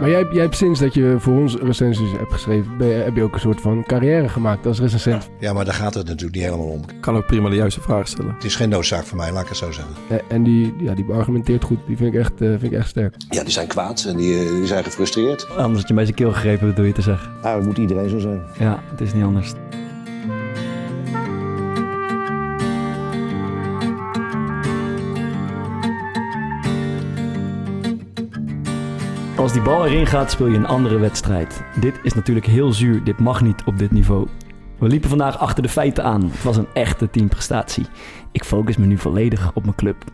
Maar jij, jij hebt sinds dat je voor ons recensies hebt geschreven, ben je- heb je ook een soort van carrière gemaakt als recensent. Ja, maar daar gaat het natuurlijk niet helemaal om. kan ook prima de juiste vraag stellen. Het is geen noodzaak voor mij, laat ik het zo zeggen. Eh, En die, ja, die beargumenteert goed. Die vind ik echt, eh, vind ik echt sterk. Ja, die zijn kwaad en die, eh, die zijn gefrustreerd. Anders had je bij zijn keel gegrepen, bedoel je te zeggen. Nou, dat moet iedereen zo zijn. Ja, het is niet anders. Als die bal erin gaat, speel je een andere wedstrijd. Dit is natuurlijk heel zuur. Dit mag niet op dit niveau. We liepen vandaag achter de feiten aan. Het was een echte teamprestatie. Ik focus me nu volledig op mijn club.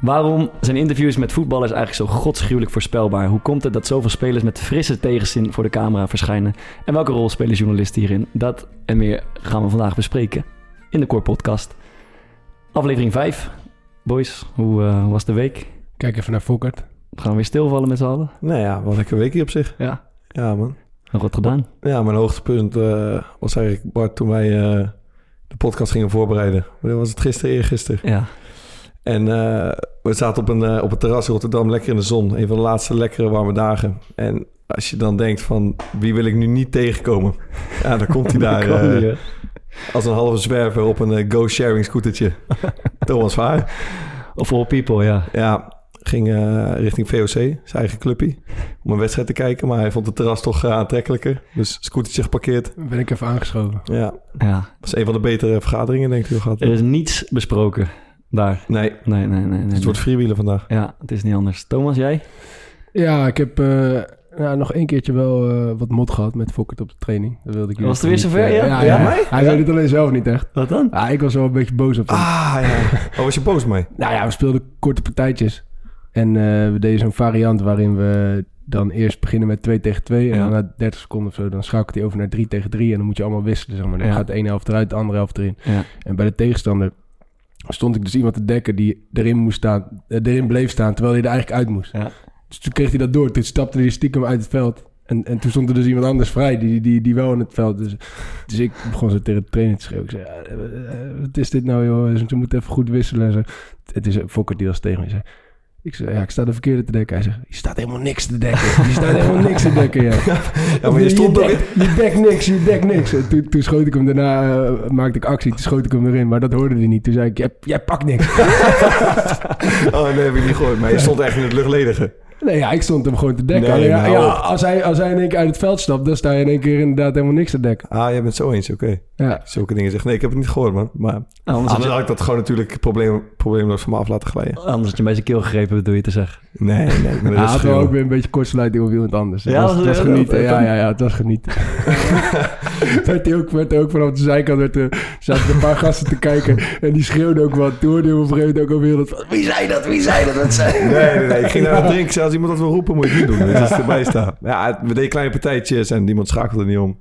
Waarom zijn interviews met voetballers eigenlijk zo godschuwelijk voorspelbaar? Hoe komt het dat zoveel spelers met frisse tegenzin voor de camera verschijnen? En welke rol spelen journalisten hierin? Dat en meer gaan we vandaag bespreken in de Core Podcast. Aflevering 5. Boys, hoe eh, was de week? Kijk even naar Fokkert. Gaan we weer stilvallen met z'n allen? Nou ja, wat een lekker weekje op zich. Ja. Ja, man. Wat gedaan? Ja, mijn hoogtepunt eh, was eigenlijk, Bart, toen wij eh, de podcast gingen voorbereiden. Wanneer was het gisteren, eergisteren? Ja. En eh, we zaten op een, op een terras in Rotterdam, lekker in de zon. Een van de laatste lekkere warme dagen. En als je dan denkt van, wie wil ik nu niet tegenkomen? Ja, dan komt hij daar die, als een halve zwerver op een go-sharing scootertje. Thomas Vaar. Of all people, ja. Ja, ging eh, richting VOC, zijn eigen clubje, om een wedstrijd te kijken. Maar hij vond het terras toch eh, aantrekkelijker. Dus scootertje geparkeerd. Ben ik even aangeschoven. Ja, ja. dat is een van de betere vergaderingen, denk ik, die we gehad Er is niets besproken daar. Nee, Nee, nee, nee. nee, het wordt freewheelen vandaag. Ja, het is niet anders. Thomas, jij? Ja, ik heb eh, ja, nog één keertje wel eh, wat mot gehad met Fokkert op de training. Dat wilde ik Was het niet, weer zover, ja? ja, Ja? ja. Mij? Hij weet het alleen zelf niet echt. Wat dan? Ja, ik was wel een beetje boos op hem. Ah, ja. Oh, was je boos mij? Nou ja, we speelden korte partijtjes. En eh, we deden zo'n variant waarin we dan eerst beginnen met 2 tegen 2. En Ja. dan na 30 seconden of zo, dan schakelt hij over naar 3 tegen 3. En dan moet je allemaal wisselen, zeg maar. Dan Ja. gaat de ene helft eruit, de andere helft erin. Ja. En bij de tegenstander stond ik dus iemand te dekken die erin, moest staan, eh, erin bleef staan, terwijl hij er eigenlijk uit moest. Ja. Dus toen kreeg hij dat door. Toen stapte hij stiekem uit het veld. En, en toen stond er dus iemand anders vrij, die, die, die wel in het veld. Dus, dus ik begon zo tegen de trainer te schreeuwen. Ik zei, ja, eh, wat is dit nou, joh? Ze moeten even goed wisselen. En zo. Het is een Fokker die was tegen me. zei, ik zei, ja, ik sta de verkeerde te dekken. Hij zegt, je staat helemaal niks te dekken. Je staat helemaal niks te dekken, ja. Ja, maar je stond je, dekt, je dekt niks, je dekt niks. En toen, toen schoot ik hem daarna, eh, maakte ik actie. Toen schoot ik hem erin, maar dat hoorde hij niet. Toen zei ik, jij, jij pakt niks. Oh, nee, heb ik niet gehoord. Maar je stond echt in het luchtledige. Nee, ja, ik stond hem gewoon te dekken. Nee, ja, maar ja, als, hij, als hij in één keer uit het veld stapt, dan sta je in één keer inderdaad helemaal niks te dekken. Ah, jij bent zo eens, oké. Ja. Zulke dingen zeggen. Nee, ik heb het niet gehoord, man. Maar Anders, anders had je, had ik dat gewoon natuurlijk probleem, probleemloos van me af laten glijden. anders had je bij zijn keel gegrepen, bedoel je te zeggen. Nee, nee, had rustig, wel ook weer een beetje kortsluiting of iemand anders. Het Ja, was, was was genieten. dat- Ja, ja, ja, het was genieten. werd hij ook, werd hij ook vanaf de zijkant werd, er zaten een paar gasten te kijken. En die schreeuwden ook wat. Toen hoorde je op een gegeven moment ook alweer dat... Wie zei dat? Wie zei dat? Wat zei Nee, nee, nee. Ik ging naar het drinken. Als iemand dat wil roepen, moet je het niet doen. Dus als het erbij staat. Ja, we deden kleine partijtjes en niemand schakelde niet om.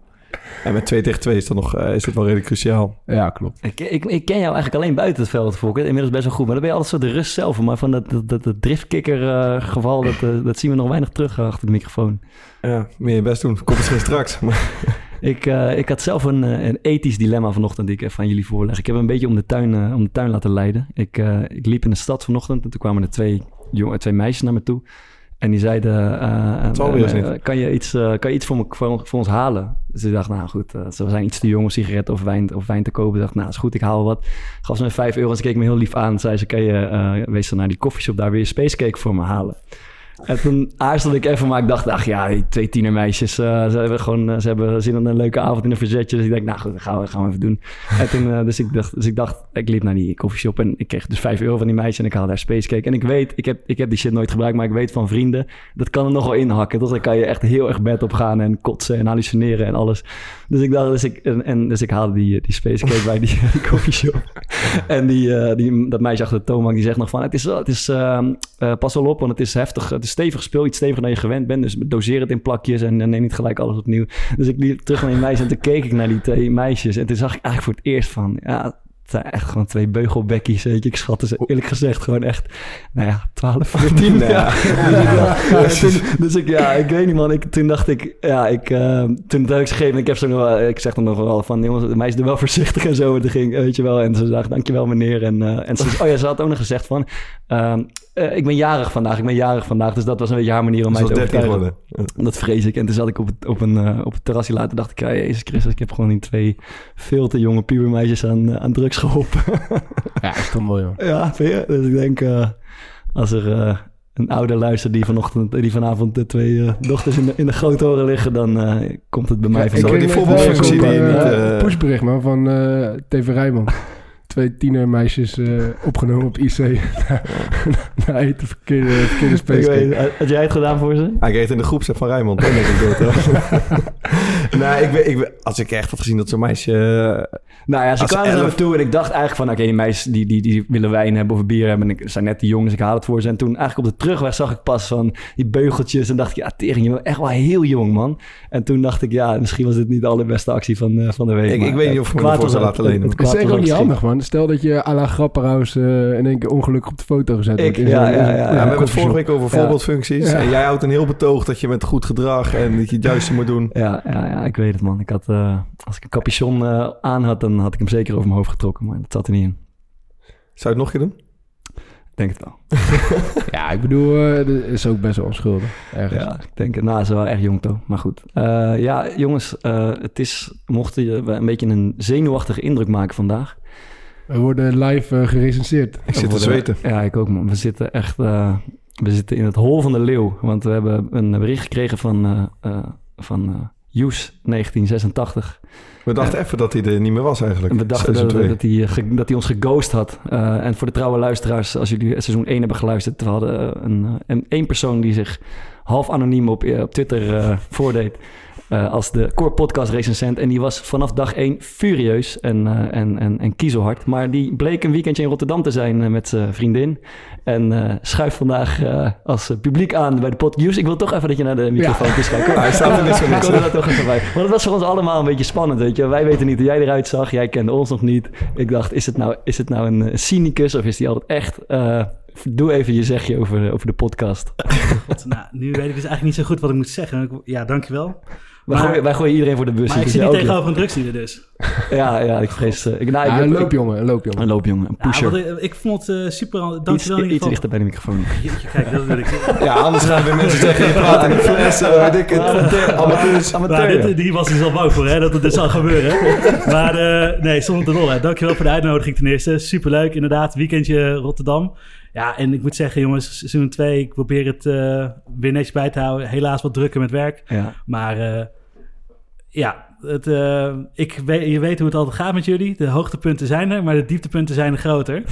En met 2 tegen 2 is, dat nog, eh, is dat wel redelijk cruciaal. Ja, klopt. Ik, ik, ik ken jou eigenlijk alleen buiten het veld, Fokker. Inmiddels best wel goed. Maar dan ben je altijd zo de rust zelf. Maar van dat, dat, dat, dat driftkikker eh, geval, dat, eh, dat zien we nog weinig terug achter de microfoon. Ja, meer je best doen. Komt misschien straks. Maar, Ik, eh, ik had zelf een, eh, een ethisch dilemma vanochtend die ik even aan jullie voorleg. Ik heb een beetje om de tuin, om de tuin laten leiden. Ik, eh, ik liep in de stad vanochtend en toen kwamen er twee, jongen, twee meisjes naar me toe. En die zeiden, eh, eh, niet. kan je iets, eh, kan je iets voor, me, voor, voor ons halen? Dus ik dacht, nou goed, eh, ze zijn iets te jong om sigaretten of wijn, of wijn te kopen. Ik dacht, nou is goed, ik haal wat. Gaf ze me 5 euro en ze keek me heel lief aan. Zei ze, kan je, eh, wees dan naar die koffieshop daar weer spacecake voor me halen? En toen aarzelde ik even, maar ik dacht, ach ja, die twee tienermeisjes, eh, ze hebben gewoon, eh, ze hebben zin in een leuke avond in een verzetje. Dus ik denk, nou goed, dat gaan we, gaan we even doen. En toen, eh, dus, ik dacht, dus ik dacht, ik liep naar die koffieshop en ik kreeg dus 5 euro van die meisjes en ik haalde daar spacecake. En ik weet, ik heb, ik heb die shit nooit gebruikt, maar ik weet van vrienden, dat kan er nog wel inhakken. Toch? Dan kan je echt heel erg bed op gaan en kotsen en hallucineren en alles. Dus ik dacht, dus ik, en, dus ik haalde die, die spacecake bij die, die koffieshop. En die, die, dat meisje achter de toonbank die zegt nog van... het is, het is ehm, eh, pas wel op, want het is heftig. Stevig speel, iets steviger dan je gewend bent. Dus doseer het in plakjes en, en neem niet gelijk alles opnieuw. Dus ik liep terug naar die meisjes en toen keek ik naar die twee meisjes. En toen zag ik eigenlijk voor het eerst van... ja, Het zijn echt gewoon twee beugelbekkies, weet je. Ik schatte ze eerlijk gezegd gewoon echt, nou ja, 12, 14. ja. Ja, toen- dus ik, ja, ik weet niet man. Ik, toen dacht ik, ja, ik, eh, toen had ik ze gegeven, ik heb ze nog wel, ik zeg dan nog wel van, jongens, mij is er wel voorzichtig en zo. En toen ging, weet je wel, en ze zag, dankjewel meneer. En, eh, en ze, oh ja, ze had ook nog gezegd van, ehm, eh, ik ben jarig vandaag, ik ben jarig vandaag. Dus dat was een beetje haar manier om mij te 13 overtuigen. Dat vrees ik. En toen zat ik op, het, op, een, eh, op het terrasje later. dacht ik, ja, Jezus Christus, ik heb gewoon die twee veel te jonge pubermeisjes aan, eh, aan drugs geholpen. Ja, is toch mooi, joh. ja, vind je? Dus ik denk, eh, als er eh, een ouder luistert die, vanochtend, die vanavond de twee eh, dochters in de, in de grote horen liggen, dan eh, komt het bij mij Ik vanzelf. Zo, die kreeg voorbeeldfunctie die niet, eh, eh, pushbericht, man, van eh, TV Rijnmond. Twee tienermeisjes eh opgenomen op IC. Na eten verkeerde, verkeerde Ik space weet, cake. had jij het gedaan voor ze? Hij kreeg in de groepsapp van denk ik ik, weet- ik, als ik echt had gezien dat zo'n meisje... eh, Nou ja, ze kwamen naar me elf- toe en ik dacht eigenlijk van... oké, die meisjes die, die, die willen wijn hebben of bier hebben. En ik zijn net die jongens, ik haal het voor ze. En toen eigenlijk op de terugweg zag ik pas van die beugeltjes. En dacht ik, ja, tering, je bent echt wel heel jong, man. En toen dacht ik, ja, misschien was dit niet de allerbeste actie van, eh, van de week. Ik- maar ik weet niet of ik me ervoor zou ook- laten lenen. het is was ook niet handig, man. Stel dat je à la Grapperhaus eh in één keer ongelukkig op de foto gezet Ik, wordt. in ja, ja, ja, in- ja. Ja, we hebben het vorige week over Ja. voorbeeldfuncties. Ja. En jij houdt een heel betoog dat je met goed gedrag en dat je het juiste moet doen. Ja, ja, ja, ik weet het, man. Ik had, eh, als ik een capuchon eh, aan had, dan had ik hem zeker over mijn hoofd getrokken. Maar dat zat er niet in. Zou je het nog een keer doen? Ik denk het wel. Ja, ik bedoel, eh, dat is ook best wel onschuldig. Ergens. Ja, ik denk het. Nou, ze waren echt jong toch. Maar goed. Eh, ja, jongens, eh, het is, mochten je een beetje een zenuwachtige indruk maken vandaag. We worden live eh, gerecenseerd. Ik zit te zweten. Ja, ik ook man. We zitten echt, eh, we zitten in het hol van de leeuw. Want we hebben een bericht gekregen van, eh eh van eh Joes 1986. We dachten even dat hij er niet meer was eigenlijk. En we dachten dat, dat, hij, dat hij ons geghost had. Eh, en voor de trouwe luisteraars, als jullie seizoen 1 hebben geluisterd, we hadden een, een één persoon die zich half anoniem op, op Twitter eh, voordeed. Eh, als de Core Podcast recensent. En die was vanaf dag 1 furieus en, eh, en, en, en kiezelhard. Maar die bleek een weekendje in Rotterdam te zijn eh, met zijn vriendin. En eh schuift vandaag eh, als publiek aan bij de podcast. ik wil toch even dat je naar de microfoon kijkt. Kom, Hij staat er niet zo niks, toch even bij. Want het was voor ons allemaal een beetje spannend, weet je. Wij weten niet hoe jij eruit zag. Jij kende ons nog niet. Ik dacht, is het nou, is het nou een cynicus of is die altijd echt... eh, doe even je zegje over, over de podcast. God, nou, nu weet ik dus eigenlijk niet zo goed wat ik moet zeggen. Ja, dankjewel. Wij, gooien, wij gooien iedereen voor de bus. Maar ik dus zit jij niet tegenover een drugsdealer dus. Ja, ja, ik vrees... eh, ik, nou, ik Ja, een ik- loopjongen, een loopjongen. Een loopjongen, een pusher. wat ik, ik vond het eh, super... iets, Dankjewel in iets ieder geval. dichter bij de microfoon. Jeetje, kijk, dat wil ik Ja, anders gaan weer mensen zeggen, je praat in de fles, eh, weet ik het. Amateur, Amateurs. amateur. Die was dus al bang voor, hè, dat het dus zal gebeuren. Maar eh, nee, zonder te rollen. Dankjewel voor de uitnodiging ten eerste. Superleuk, inderdaad. Weekendje Rotterdam. Ja, en ik moet zeggen, jongens, seizoen 2, ik probeer het eh, weer netjes bij te houden. Helaas wat drukker met werk. Ja. Maar eh, ja, het, eh, ik weet, je weet hoe het altijd gaat met jullie. De hoogtepunten zijn er, maar de dieptepunten zijn er groter.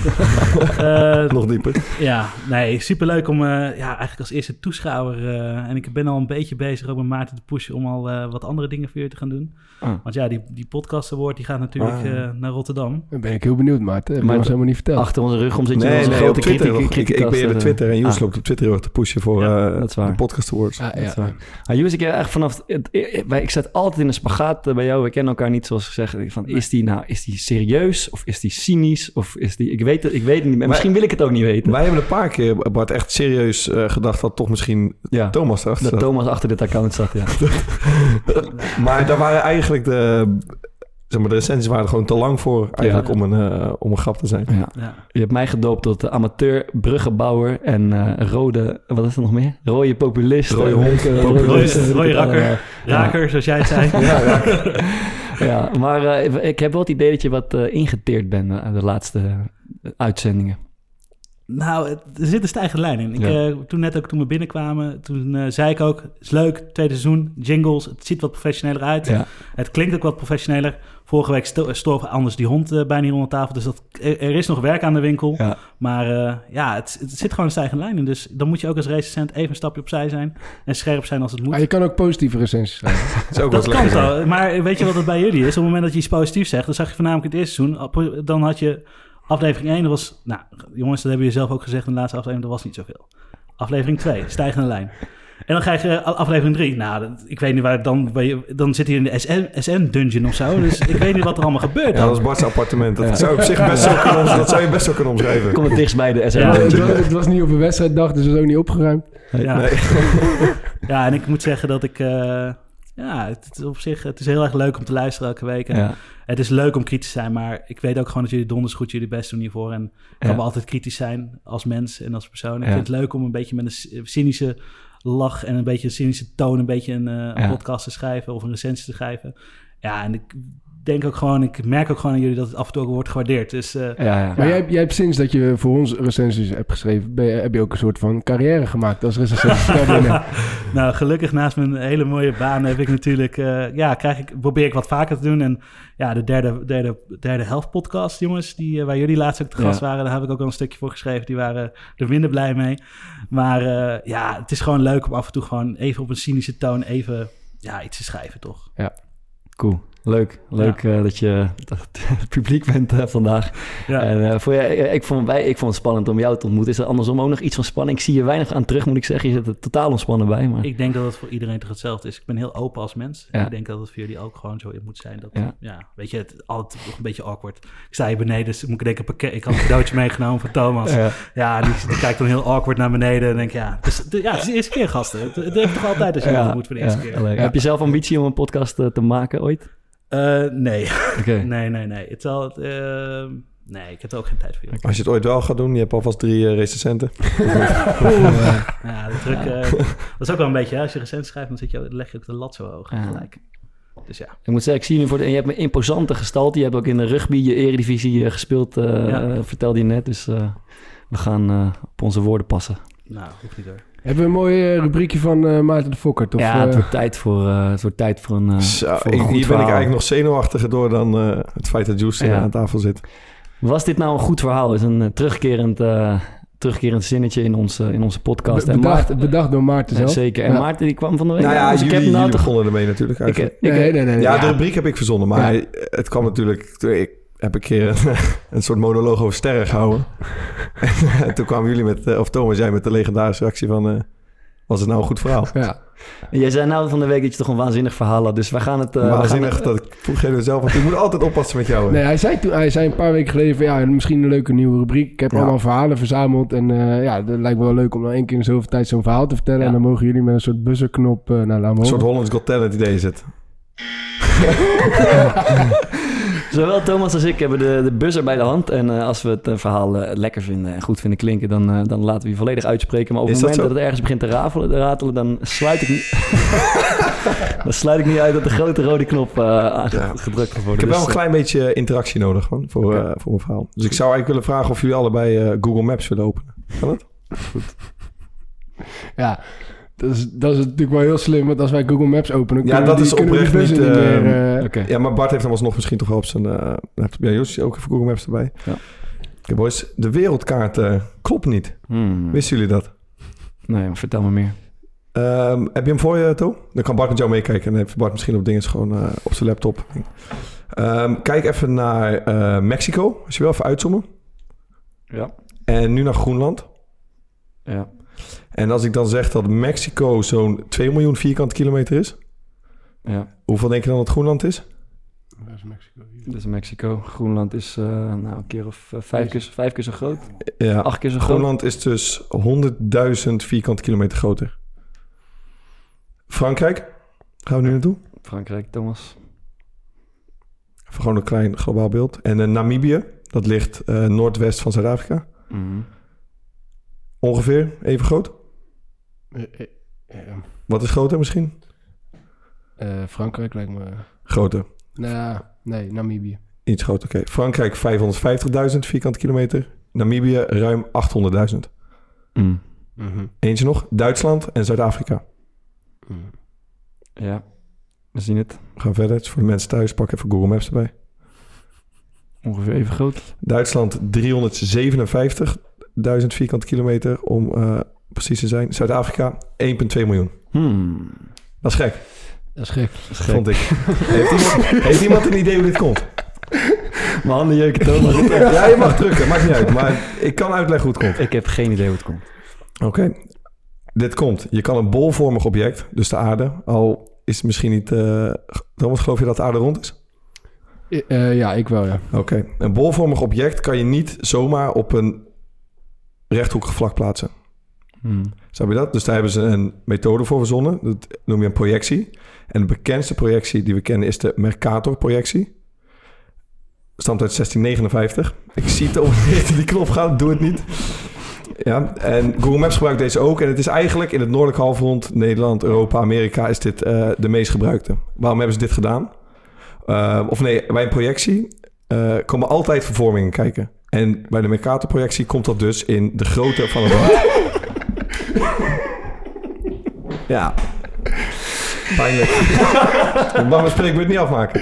Eh, Nog dieper. ja, nee, superleuk om, eh, ja, eigenlijk als eerste toeschouwer. eh, en ik ben al een beetje bezig ook met Maarten te pushen om al eh, wat andere dingen voor jullie te gaan doen. Ah. Want ja, die, die podcast award die gaat natuurlijk Ah. eh, naar Rotterdam. Dan ben ik heel benieuwd, Maarten. Heb je Maar ons helemaal niet verteld. Achter onze rug om zit je Nee, grote op Twitter. kritiek-. Ik, ik ben kritiekasten, op Twitter en Joes Ah. loopt op Twitter heel erg te pushen voor Ja, dat is waar. de podcast awards. Ah, Dat is ja. waar. Ah, Joes, ik heb echt vanaf... Het, wij- ik zat altijd in een spagaat bij jou. We kennen elkaar niet, zoals gezegd. Van, is die nou is die serieus? Of is die cynisch? Of is die... Ik weet het, ik weet het niet. Misschien wil ik het ook niet weten. Wij hebben een paar keer, Bart, echt serieus eh, gedacht dat toch misschien ja, Thomas erachter dat zat. Thomas achter dit account zat, ja. Maar daar waren eigenlijk de, zeg maar, de recensies waren er gewoon te lang voor eigenlijk Ja. om, een, eh, om een grap te zijn. ja. Ja. Je hebt mij gedoopt tot de amateur bruggenbouwer en eh, rode... Wat is er nog meer? Rode populist. Rode ik Rode het rakker. Raker, zoals jij het zei. Ja, maar eh, ik heb wel het idee dat je wat eh, ingeteerd bent aan de laatste uitzendingen. Nou, er zit een stijgende lijn in. Ik, Ja. eh, toen net ook toen we binnenkwamen, toen eh, zei ik ook, het is leuk, tweede seizoen, jingles, het ziet wat professioneler uit. Ja. Het klinkt ook wat professioneler. Vorige week sto- stoof anders die hond eh, bijna hier onder tafel, dus dat, er, er is nog werk aan de winkel. Ja. Maar eh, ja, het, het zit gewoon een stijgende lijn in. Dus dan moet je ook als recensent even een stapje opzij zijn en scherp zijn als het moet. Maar je kan ook positieve recensies schrijven. Dat is ook Dat wel kan zo. Maar weet je wat het bij jullie is? Op het moment dat je iets positiefs zegt, dan zag je voornamelijk het eerste seizoen. Dan had je aflevering 1, dat was... Nou, jongens, dat hebben jullie zelf ook gezegd in de laatste aflevering, dat was niet zoveel. Aflevering 2, stijgende lijn. En dan krijg je aflevering 3. Nou, ik weet niet waar dan... je- dan zit hij in de SN, SN-dungeon of zo. Dus ik weet niet wat er allemaal gebeurt Ja, dan. dat is Bart's appartement. Dat, zou, op zich best zo kunnen, dat zou je best zo kunnen omschrijven. Kom het dichtst bij de SN. Ja, het, was, het was niet op een wedstrijddag, dus het was ook niet opgeruimd. Ja. Nee. ja, en ik moet zeggen dat ik... eh, ja, het is op zich het is heel erg leuk om te luisteren elke week. En Ja. Het is leuk om kritisch te zijn, maar ik weet ook gewoon dat jullie donders goed jullie best doen hiervoor. En ik kan Ja. me altijd kritisch zijn als mens en als persoon. Ik vind het leuk om een beetje met een cynische lach en een beetje een cynische toon een beetje een, eh, een podcast te schrijven of een recensie te schrijven. Ja, en ik denk ook gewoon, ik merk ook gewoon aan jullie dat het af en toe ook wordt gewaardeerd. Dus eh, Ja, ja. Maar jij, hebt- jij hebt sinds dat je voor ons recensies hebt geschreven, ben je- heb je ook een soort van carrière gemaakt als recensent. Nou, gelukkig naast mijn hele mooie baan heb ik natuurlijk, eh, ja, krijg ik, probeer ik wat vaker te doen. En ja, de derde, derde, derde helft podcast, jongens, die, eh, waar jullie laatst ook te gast Ja. waren, daar heb ik ook al een stukje voor geschreven. Die waren er minder blij mee. Maar eh, ja, het is gewoon leuk om af en toe gewoon even op een cynische toon even ja, iets te schrijven, toch? Cool. Leuk. Leuk eh, dat je dat het publiek bent eh, vandaag. Ja. En eh, voor je, ik, vond, wij, ik vond het spannend om jou te ontmoeten. Is er andersom ook nog iets van spanning? Ik zie je weinig aan terug, moet ik zeggen. Je zit er totaal ontspannen bij. Maar... Ik denk dat het voor iedereen toch hetzelfde is. Ik ben heel open als mens. Ja. Ik denk dat het voor jullie ook gewoon zo moet zijn. Dat, Ja. weet je, het altijd nog een beetje awkward. Ik sta hier beneden, dus moet ik denken, pakket, ik had een cadeautje meegenomen van Thomas. Ja. Die, die kijkt dan heel awkward naar beneden en denk ja, dus, de- ja, het is de eerste keer gasten. Het, het heeft toch altijd als je moet voor de eerste keer. Heb je zelf ambitie om een podcast te maken ooit? Eh, nee. Oké. nee, nee, nee. Het zal, het, eh, nee, ik heb er ook geen tijd voor. joh. Als je het ooit wel gaat doen, je hebt alvast drie uh, recensenten. Ja, de druk, eh, dat is ook wel een beetje, hè, als je recent schrijft, dan zit je, leg je ook de lat zo hoog Ja. gelijk. Dus ja. Ik moet zeggen, ik zie nu voor de, en je hebt een imposante gestalte. Je hebt ook in de rugby je eredivisie gespeeld, eh, Ja. vertelde je net. Dus eh, we gaan eh, op onze woorden passen. Nou, hoeft niet hoor. Hebben we een mooi eh, rubriekje van eh, Maarten de Fokkert? Of, ja, het eh, wordt tijd voor, eh, het wordt tijd voor een, Zo, voor een ik- goed hier ben ik eigenlijk nog zenuwachtiger door dan eh, het feit dat Juice Ja. aan tafel zit. Was dit nou een goed verhaal? Is een terugkerend, eh, terugkerend zinnetje in onze, in onze podcast. be- En bedacht, Maarten- bedacht door Maarten Ja, zelf. zeker. En Ja. Maarten die kwam van de week. Nou ja, dus ik jullie, heb nou jullie toch... begonnen ermee natuurlijk Ik, eigenlijk. ik, Nee, nee, nee. ja, ja. de rubriek heb ik verzonnen, maar Ja. het kwam natuurlijk... Ik heb een keer een, een soort monoloog over sterren gehouden. en toen kwamen jullie met, eh, of Thomas, jij met de legendarische reactie van... eh, was het nou een goed verhaal? Ja. En jij zei nou van de week dat je toch een waanzinnig verhaal had. Dus wij gaan het... eh, we gaan Waanzinnig het- dat ik vroeg je zelf, want ik moet altijd oppassen met jou. hè. Nee, hij zei, toen, hij zei een paar weken geleden van ja, misschien een leuke nieuwe rubriek. Ik heb Ja. allemaal verhalen verzameld. En eh, ja, dat lijkt me wel leuk om dan één keer in zoveel tijd zo'n verhaal te vertellen. Ja. En dan mogen jullie met een soort buzzerknop uh, naar Een soort Hollands Got Talent idee is het. Zowel Thomas als ik hebben de, de buzzer bij de hand. En eh, als we het eh, verhaal eh, lekker vinden en goed vinden klinken, dan, dan laten we je volledig uitspreken. Maar op het dat moment dat, het ergens begint te rafelen, te ratelen, dan sluit ik niet. dan sluit ik niet uit dat de grote rode knop eh, Ja. gedrukt wordt. Ik heb wel Dus, een klein beetje interactie nodig man, voor, eh, voor mijn verhaal. Dus ik zou eigenlijk willen vragen of jullie allebei eh, Google Maps willen openen. Kan dat? Ja, dat is, dat is natuurlijk wel heel slim. Want als wij Google Maps openen, Ja, kunnen dat we die, is kunnen we die oprecht niet, niet meer... eh, eh. Ja, maar Bart heeft dan alsnog misschien toch wel op zijn... eh heeft bij Jos ook even Google Maps erbij. Ja. Oké boys, de wereldkaart eh, klopt niet. Hmm. Wisten jullie dat? Nee, maar vertel me meer. Ehm, heb je hem voor je, To? Dan kan Bart met jou meekijken. En dan heeft Bart misschien op dingen gewoon eh, op zijn laptop. Ehm, kijk even naar eh, Mexico, als je wil even uitzoomen. Ja. En nu naar Groenland. Ja. En als ik dan zeg dat Mexico zo'n 2 miljoen vierkante kilometer is... ja. Hoeveel denk je dan dat Groenland is? dat is Mexico. Dus Mexico. Groenland is eh, nou, een keer of eh, vijf, keer, vijf keer zo groot. Ja, Acht keer zo groot. Groenland is dus 100.000 vierkante kilometer groter. Frankrijk, gaan we nu naartoe. Frankrijk, Thomas. Even gewoon een klein globaal beeld. En eh, Namibië, dat ligt eh, noordwest van Zuid-Afrika. Mhm. Ongeveer even groot. Eh, eh, eh, Wat is groter misschien? eh, Frankrijk lijkt me... Groter. Nou, nee, Namibië. Iets groter, oké. Frankrijk 550.000 vierkante kilometer. Namibië ruim 800.000. Mm. Mhm. Eentje nog. Duitsland en Zuid-Afrika. Mhm. Ja, we zien het. We gaan verder. Het is voor de mensen thuis. Pak even Google Maps erbij. Ongeveer even groot. Duitsland 357.000 vierkante kilometer om eh, precies te zijn. Zuid-Afrika 1,2 miljoen. Hmm. Dat is gek, Dat is gek. Dat is gek. vond ik. heeft, iemand, heeft iemand een idee hoe dit komt? Mijn handen jeuken, Thomas. Ja, je mag drukken, maakt niet uit. Maar ik kan uitleggen hoe het komt. ik heb geen idee hoe het komt. Oké. dit komt. Je kan een bolvormig object, dus de aarde, al is het misschien niet... eh Thomas, geloof je dat de aarde rond is? Eh, eh, ja, ik wel, ja. Oké. Een bolvormig object kan je niet zomaar op een rechthoekig vlak plaatsen. Hmm. Snap je dat? Dus daar hebben ze een methode voor verzonnen. Dat noem je een projectie. En de bekendste projectie die we kennen is de Mercator-projectie. Stamt uit 1659. Ik zie het over die knop gaan, doe het niet. Ja, en Google Maps gebruikt deze ook. En het is eigenlijk in het noordelijk halfrond, Nederland, Europa, Amerika, is dit eh, de meest gebruikte. Waarom hebben ze dit gedaan? Eh, of nee, bij een projectie eh, komen altijd vervormingen kijken. En bij de Mercator-projectie komt dat dus in de grootte van het rad. ja. Pijnlijk. Ik mag mijn spreekbeurt niet afmaken.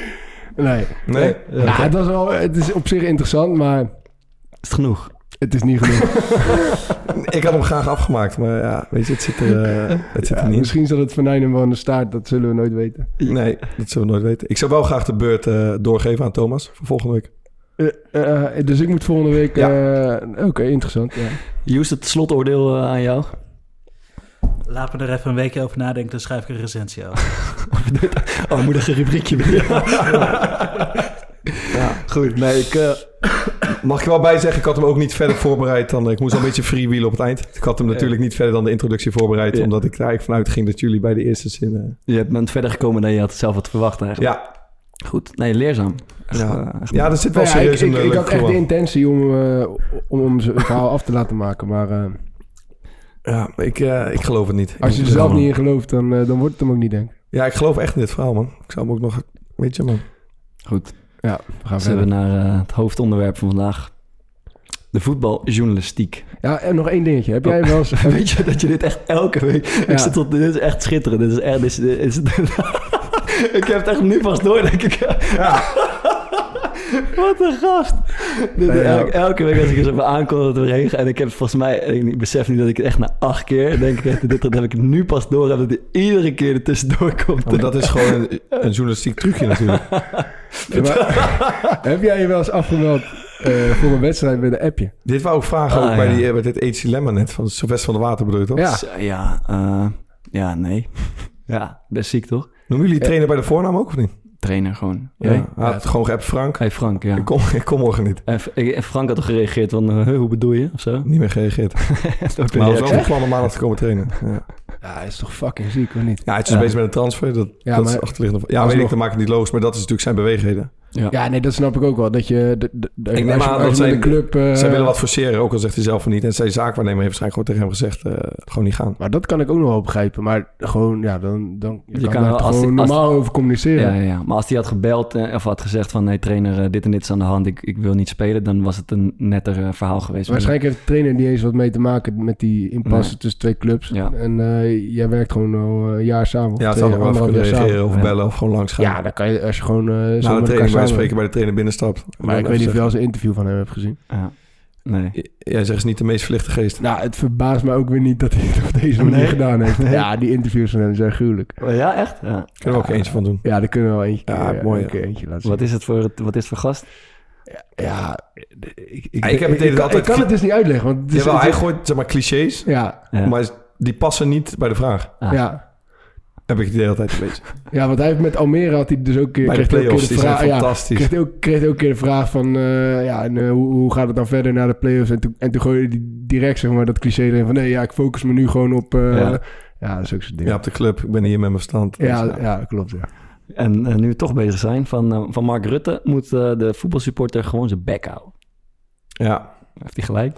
Nee. Nee? Ja, was wel, het is op zich interessant, maar Is het genoeg? het is niet genoeg. Ik had hem graag afgemaakt, maar ja, weet je, het zit er, eh, het zit Ja, er niet. misschien zat het venijn hem wel aan de staart, dat zullen we nooit weten. Nee, dat zullen we nooit weten. Ik zou wel graag de beurt eh, doorgeven aan Thomas voor volgende week. Eh, eh, dus ik moet volgende week... eh, Oké, interessant. Ja. Het slotoordeel aan jou. Laat me er even een weekje over nadenken, dan schrijf ik een recensie over. Oh, moedige rubriekje weer. Ja, goed. Nee, ik... eh, mag ik er wel bij zeggen, ik had hem ook niet verder voorbereid dan... Ik moest al een beetje freewheelen op het eind. Ik had hem natuurlijk niet verder dan de introductie voorbereid... Ja. omdat ik er eigenlijk vanuit ging dat jullie bij de eerste zin... eh, Je bent verder gekomen dan je had zelf had verwacht eigenlijk. ja, Goed. Nee, leerzaam. Echt, ja. echt ja, er zit wel Nou ja, serieus ik, een ik, ik leuk had echt de intentie om, om, om zijn verhaal af te laten maken, maar... Ja, ik, eh, ik geloof het niet. Als je er zelf niet in gelooft, dan, eh, dan wordt het hem ook niet, denk ik. Ja, ik geloof echt in dit verhaal, man. Ik zou hem ook nog... Weet je, man. Goed. Ja, we gaan Dus we verder. naar eh, het hoofdonderwerp van vandaag. De voetbaljournalistiek. Ja, en nog één dingetje. Heb jij Oh. wel eens... Weet je dat je dit echt elke week... Ja. Ik zit tot, dit is echt schitterend. Dit is echt... Dit is, dit is, ik heb het echt nu pas door, denk ik. Wat een gast. Dit, Nee, ja. elke, elke week als ik er zo aankom dat het regen... En ik heb volgens mij... Ik besef nu dat ik het echt na acht keer... Denk ik, echt, dit, dat heb ik nu pas door. Dat het iedere keer er tussendoor komt. Maar dat is gewoon een, een journalistiek trucje natuurlijk. Ja, maar- heb jij je wel eens afgemeld eh, voor een wedstrijd met een appje? Dit wou ik vragen Ah, ook bij, die, eh, bij dit AIDS Dilemma net. Van Sylvester van de Water bedoel je toch? Ja. Ja, eh, ja, nee. Ja, best ziek toch? Noemen jullie trainer bij de voornaam ook of niet? Trainer gewoon. Ja. Hij had gewoon geappt Frank. Hey Frank, ja. Ik, kom, ik kom morgen niet. En, en Frank had toch gereageerd van, eh, hoe bedoel je? Of zo? Niet meer gereageerd. Ook Maar hij was wel van plan om maandag te komen trainen. Ja, Ja, hij is toch fucking ziek, of niet? ja het is dus Ja. bezig met een transfer. Dat, Ja, dat is maar- achterliggende. Ja, weet alsnog- ik, dan maak ik het niet logisch. Maar dat is natuurlijk zijn beweegheden. Ja. Ja, nee, dat snap ik ook wel. Dat je... De, de, de- Ik neem aan dat zijn- een club... eh, Zij willen wat forceren, ook al zegt hij zelf van niet. En zijn zaakwaarnemer heeft waarschijnlijk gewoon tegen hem gezegd... eh, gewoon niet gaan. Maar dat kan ik ook nog wel begrijpen. Maar gewoon, ja, dan, dan je, Je kan, daar gewoon die- normaal over communiceren. Ja, ja, ja. Maar als hij had gebeld eh, of had gezegd van... nee, trainer, eh, dit en dit is aan de hand, ik, ik wil niet spelen... dan was het een netter eh, verhaal geweest. Waarschijnlijk heeft de trainer niet eens wat mee te maken met die impasse Nee. tussen twee clubs. Ja. En eh, jij werkt gewoon al een jaar samen. of Ja, het zal nog wel kunnen reageren of Ja. bellen of gewoon langs gaan. Ja, dan kan je als je gewoon eh zo Samen... spreken bij de trainer binnenstapt. Maar ik weet niet of je wel eens een interview van hem hebt gezien. Ja. Nee. Jij zegt is niet de meest verlichte geest. Nou, het verbaast me ook weer niet dat hij het op deze manier Nee? gedaan heeft. Nee. Ja, die interviews van hem zijn gruwelijk. Ja, echt? Ja. Kunnen we ook eentje van doen. Ja, daar kunnen we wel eentje, Ja, mooi, een ja. keer eentje laten zien. Wat is het voor, het- wat is het voor gast? Ja, ik, ik, Ja, ik heb het idee dat kan- altijd- ik kan het dus niet uitleggen. Want het is, Jawel, het hij gooit zeg maar clichés, ja, Ja. maar die passen niet bij de vraag. Ah. ja. Heb ik het idee altijd een beetje. ja, want hij heeft met Almere had hij dus ook... Bij de kreeg hij ook play-offs, keer die zijn vraag- ja, fantastisch. kreeg hij ook, kreeg ook een keer de vraag van... eh, ja, en, eh, hoe, hoe gaat het dan verder naar de play-offs? En toen, en toen gooide hij direct zeg maar, dat cliché erin van... Nee, ja, ik focus me nu gewoon op... eh, Ja. ja. dat is ook zo'n ding. Ja, op de club. Ik ben hier met mijn stand. Ja, Dus, ja, klopt. Ja. En nu we toch bezig zijn, van, van Mark Rutte... moet eh, de voetbalsupporter gewoon zijn bek houden. ja. Heeft hij gelijk?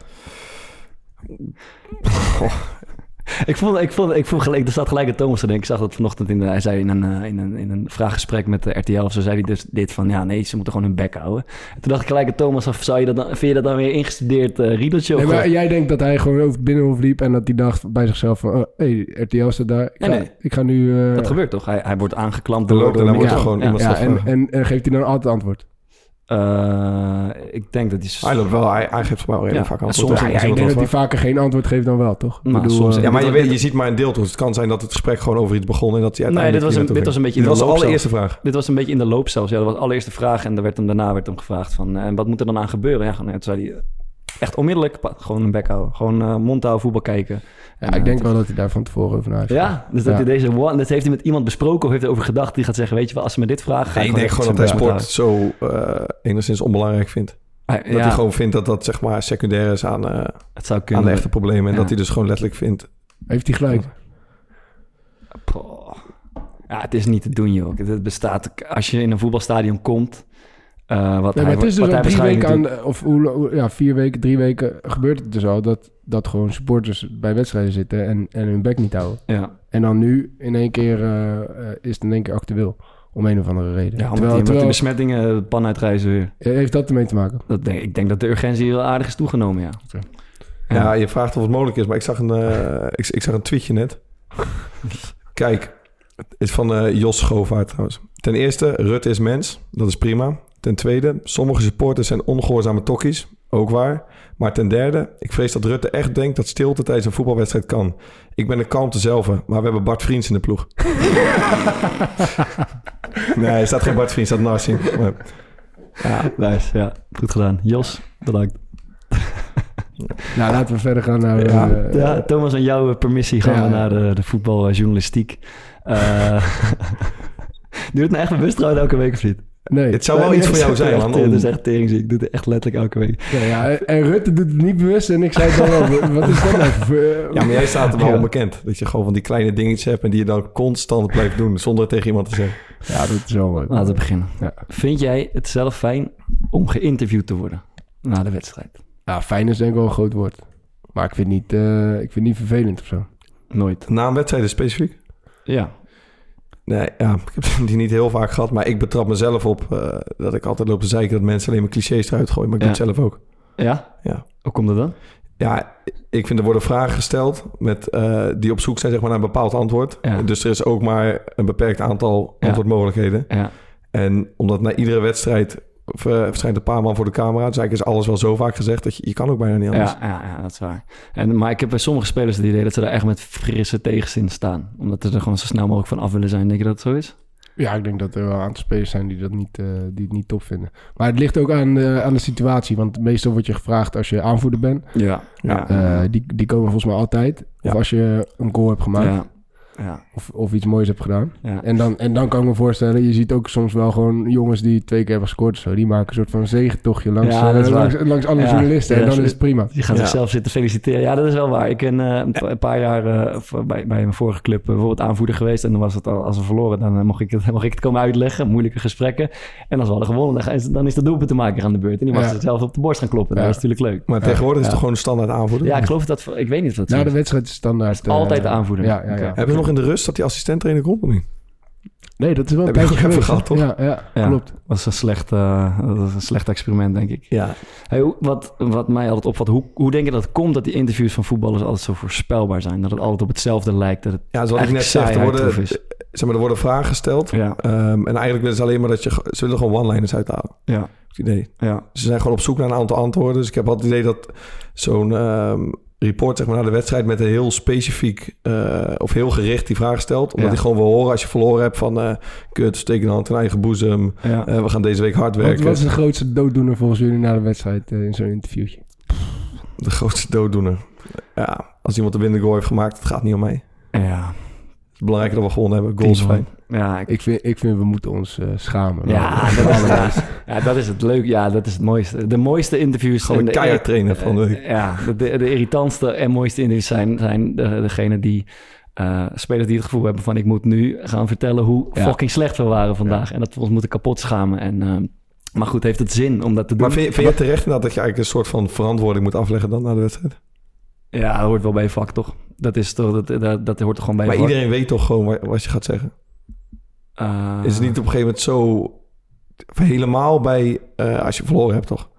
Ik vond, ik vond, ik vond gelijk, er staat gelijk een Thomas te denken. Ik zag dat vanochtend in hij zei in een, eh, in een, in een vraaggesprek met de RTL of zo, zei hij dus dit van, ja nee, ze moeten gewoon hun bek houden. En toen dacht ik gelijk een Thomas, of zou je dat dan, vind je dat dan weer ingestudeerd eh riedeltje? Nee, maar gewoon- jij denkt dat hij gewoon over het binnenhof liep... en dat hij dacht bij zichzelf van... Oh, hey, RTL staat daar. Ik ga, Nee, nee. Ik ga nu... eh, dat gebeurt toch? Hij, hij wordt aangeklampt door... loopt en door dan wordt ja, er gewoon ja, iemand Ja, en geeft hij dan altijd antwoord? Eh, ik denk dat hij... Hij loopt wel, hij, hij geeft wel redelijk Ja, vaak en antwoord. soms- Ja, Ja, ja, ik denk dat hij vaker geen antwoord geeft dan wel, toch? Nou, Ik bedoel, soms- eh, ja, maar je, weet, je ziet maar een deel. Dus het kan zijn dat het gesprek gewoon over iets begon en dat hij Nee, dit uiteindelijk was, een, dit was een beetje in Dit de was de loop allereerste zelfs. vraag. Dit was een beetje in de loop zelfs. Ja, dat was de allereerste vraag. En er werd hem, daarna werd hem gevraagd van... eh, En wat moet er dan aan gebeuren? Ja, ja, toen zei hij... echt onmiddellijk gewoon een bek houden. Gewoon eh mond houden, voetbal kijken. Ja, En, ik eh, denk wel dat hij daar van tevoren over na heeft. Ja, dus dat Ja. hij deze one, dat heeft hij met iemand besproken of heeft hij over gedacht. Die gaat zeggen, weet je wel, als ze me dit vragen... Nee, ik denk gewoon dat hij sport zo eh, enigszins onbelangrijk vindt. houden. Dat Ja, hij gewoon vindt dat dat zeg maar secundair is aan, eh, het zou aan kunnen. de echte problemen. En Ja. dat hij dus gewoon letterlijk vindt... Heeft hij gelijk? Ja, het is niet te doen, joh. Het bestaat... Als je in een voetbalstadion komt... eh, wat Nee, hij, maar het is wat dus al drie waarschijnlijk weken aan, de- of hoe, ja, vier weken, drie weken gebeurt het dus al dat, dat gewoon supporters bij wedstrijden zitten en, en hun bek niet houden. Ja, En dan nu in één keer eh, eh, is het in één keer actueel. Om een of andere reden. ja omdat, terwijl, die, omdat die terwijl- besmettingen de pan uitreizen weer. heeft dat ermee te maken? Dat denk, ik denk dat de urgentie heel aardig is toegenomen, ja. Ja, je vraagt of het mogelijk is, maar ik zag een, eh, ik, ik zag een tweetje net. Kijk, het is van eh, Jos Schoofaert trouwens. Ten eerste, Rutte is mens. Dat is prima. Ten tweede, sommige supporters zijn ongehoorzame tokkies. Ook waar. Maar ten derde, ik vrees dat Rutte echt denkt dat stilte tijdens een voetbalwedstrijd kan. Ik ben de kalmte zelf, maar we hebben Bart Vriends in de ploeg. nee, er staat geen Bart Vriends, er staat Narsim. Maar, Ja, nice. Ja, goed gedaan. Jos, bedankt. Nou, laten we verder gaan naar... Ja. eh, Ja, Thomas, aan jouw permissie gaan Ja. we naar de, de voetbaljournalistiek. Eh Doe het nou echt bewust trouwens elke week of niet? Nee. het zou wel iets voor jou zijn, man. Het om- is echt teringziek. Ik doe het echt letterlijk elke week. Ja, ja, en- Rutte doet het niet bewust en ik zei het dan wel. Wat is dat nou voor... eh, Ja, maar jij staat er wel Ja. onbekend. Dat je gewoon van die kleine dingetjes hebt en die je dan constant blijft doen zonder het tegen iemand te zeggen. Ja, dat is wel leuk. Laten we beginnen. Ja. Vind jij het zelf fijn om geïnterviewd te worden na de wedstrijd? Ja, fijn is denk ik wel een groot woord. Maar ik vind het niet, eh, ik vind het niet vervelend of zo. Nooit. Na een wedstrijd specifiek? Ja. Nee, ja, ik heb die niet heel vaak gehad. Maar ik betrap mezelf op eh, dat ik altijd loop te zeiken dat mensen alleen maar clichés eruit gooien. Maar ik doe het zelf ook. Ja? Ja. Hoe komt dat dan? Ja, ik vind er worden vragen gesteld met, eh, die op zoek zijn zeg maar, naar een bepaald antwoord. Ja. Dus er is ook maar een beperkt aantal antwoordmogelijkheden. Ja. En omdat na iedere wedstrijd of, eh, verschijnt een paar man voor de camera. Dus eigenlijk is alles wel zo vaak gezegd dat je, je kan ook bijna niet anders. Ja, ja, ja, dat is waar. En, maar ik heb bij sommige spelers het idee dat ze daar echt met frisse tegenzin staan. Omdat ze er gewoon zo snel mogelijk van af willen zijn. Denk je dat het zo is? Ja, ik denk dat er wel een aantal spelers zijn die dat niet, eh, die het niet top vinden. Maar het ligt ook aan de, aan de situatie. Want meestal word je gevraagd als je aanvoerder bent. Ja. Ja. Eh, die, die komen volgens mij altijd. Of als je een goal hebt gemaakt. ja. Ja. Of, of iets moois hebt gedaan. Ja. En dan, en dan kan ik me voorstellen, je ziet ook soms wel gewoon jongens die twee keer hebben gescoord of zo. Die maken een soort van zegentochtje langs, Ja, is eh, langs, langs alle Ja. journalisten. Ja, en dan dat is is- het prima. Die gaan Ja. zichzelf zitten feliciteren. Ja, dat is wel waar. Ik ben eh, een, pa- een paar jaar eh, bij, bij mijn vorige club bijvoorbeeld aanvoerder geweest. En dan was het al, als we verloren, dan mocht, ik het, mocht ik het komen uitleggen. Moeilijke gesprekken. En als we hadden gewonnen, dan, is- dan is de doelpunt te maken aan de beurt. En die mag Ja. zichzelf op de borst gaan kloppen. Ja. Dat is natuurlijk leuk. Maar tegenwoordig is het toch gewoon een standaard aanvoerder? Ja, ik geloof dat... Ik weet niet of dat zo Na de is. wedstrijd is het standaard. Het is altijd de aanvoerder. Ja, ja, ja. Hebben ze nog in de rust dat die assistent trainer komt of niet? Nee, dat is wel een Heb je tijdje even gehad, toch? Ja, ja, Ja. klopt. Dat was een slecht, eh, dat was een slecht experiment, denk ik. Ja. Hey, hoe- wat, wat mij altijd opvalt, hoe, hoe denk je dat het komt dat die interviews van voetballers altijd zo voorspelbaar zijn? Dat het altijd op hetzelfde lijkt? Dat het Ja, zoals ik net zeg, er worden, zeg maar, er worden vragen gesteld. Ja, Ehm, en eigenlijk willen ze alleen maar dat je... Ze willen gewoon one-liners uithalen. ja, Het idee. ja. Ze zijn gewoon op zoek naar een aantal antwoorden. Dus ik heb altijd het idee dat zo'n ehm, report zeg maar, naar de wedstrijd... met een heel specifiek eh, of heel gericht die vraag stelt. Omdat Ja. hij gewoon wil horen als je verloren hebt van... eh kut, steek een hand in eigen boezem. ja. Eh, we gaan deze week hard Wat, werken. wat is de grootste dooddoener volgens jullie na de wedstrijd in zo'n interviewtje? De grootste dooddoener. Ja, als iemand de winnende goal heeft gemaakt... het gaat niet om mij. ja. Het is belangrijk dat we gewonnen hebben. Goals fijn. Ja, ik- Ik vind, ik vind we moeten ons eh, schamen. ja, dat is, ja, ja, dat is het leuk. Ja, dat is het mooiste. De mooiste interviews... Gewoon en een de- keihard trainen van de week. Eh, Ja, de, de, de irritantste en mooiste interviews zijn, zijn de, degene die... eh, spelers die het gevoel hebben van ik moet nu gaan vertellen hoe Ja. fucking slecht we waren vandaag. En dat we ons moeten kapot schamen. En, maar goed, heeft het zin om dat te doen? Maar vind, je- vind je terecht dat je eigenlijk een soort van verantwoording moet afleggen dan na de wedstrijd? Ja, dat hoort wel bij je vak, toch? Dat, is toch, dat, dat, dat hoort toch gewoon bij Maar iedereen weet toch gewoon wat, je gaat zeggen? Eh, Is het niet op een gegeven moment zo helemaal bij eh, als je verloren hebt, toch?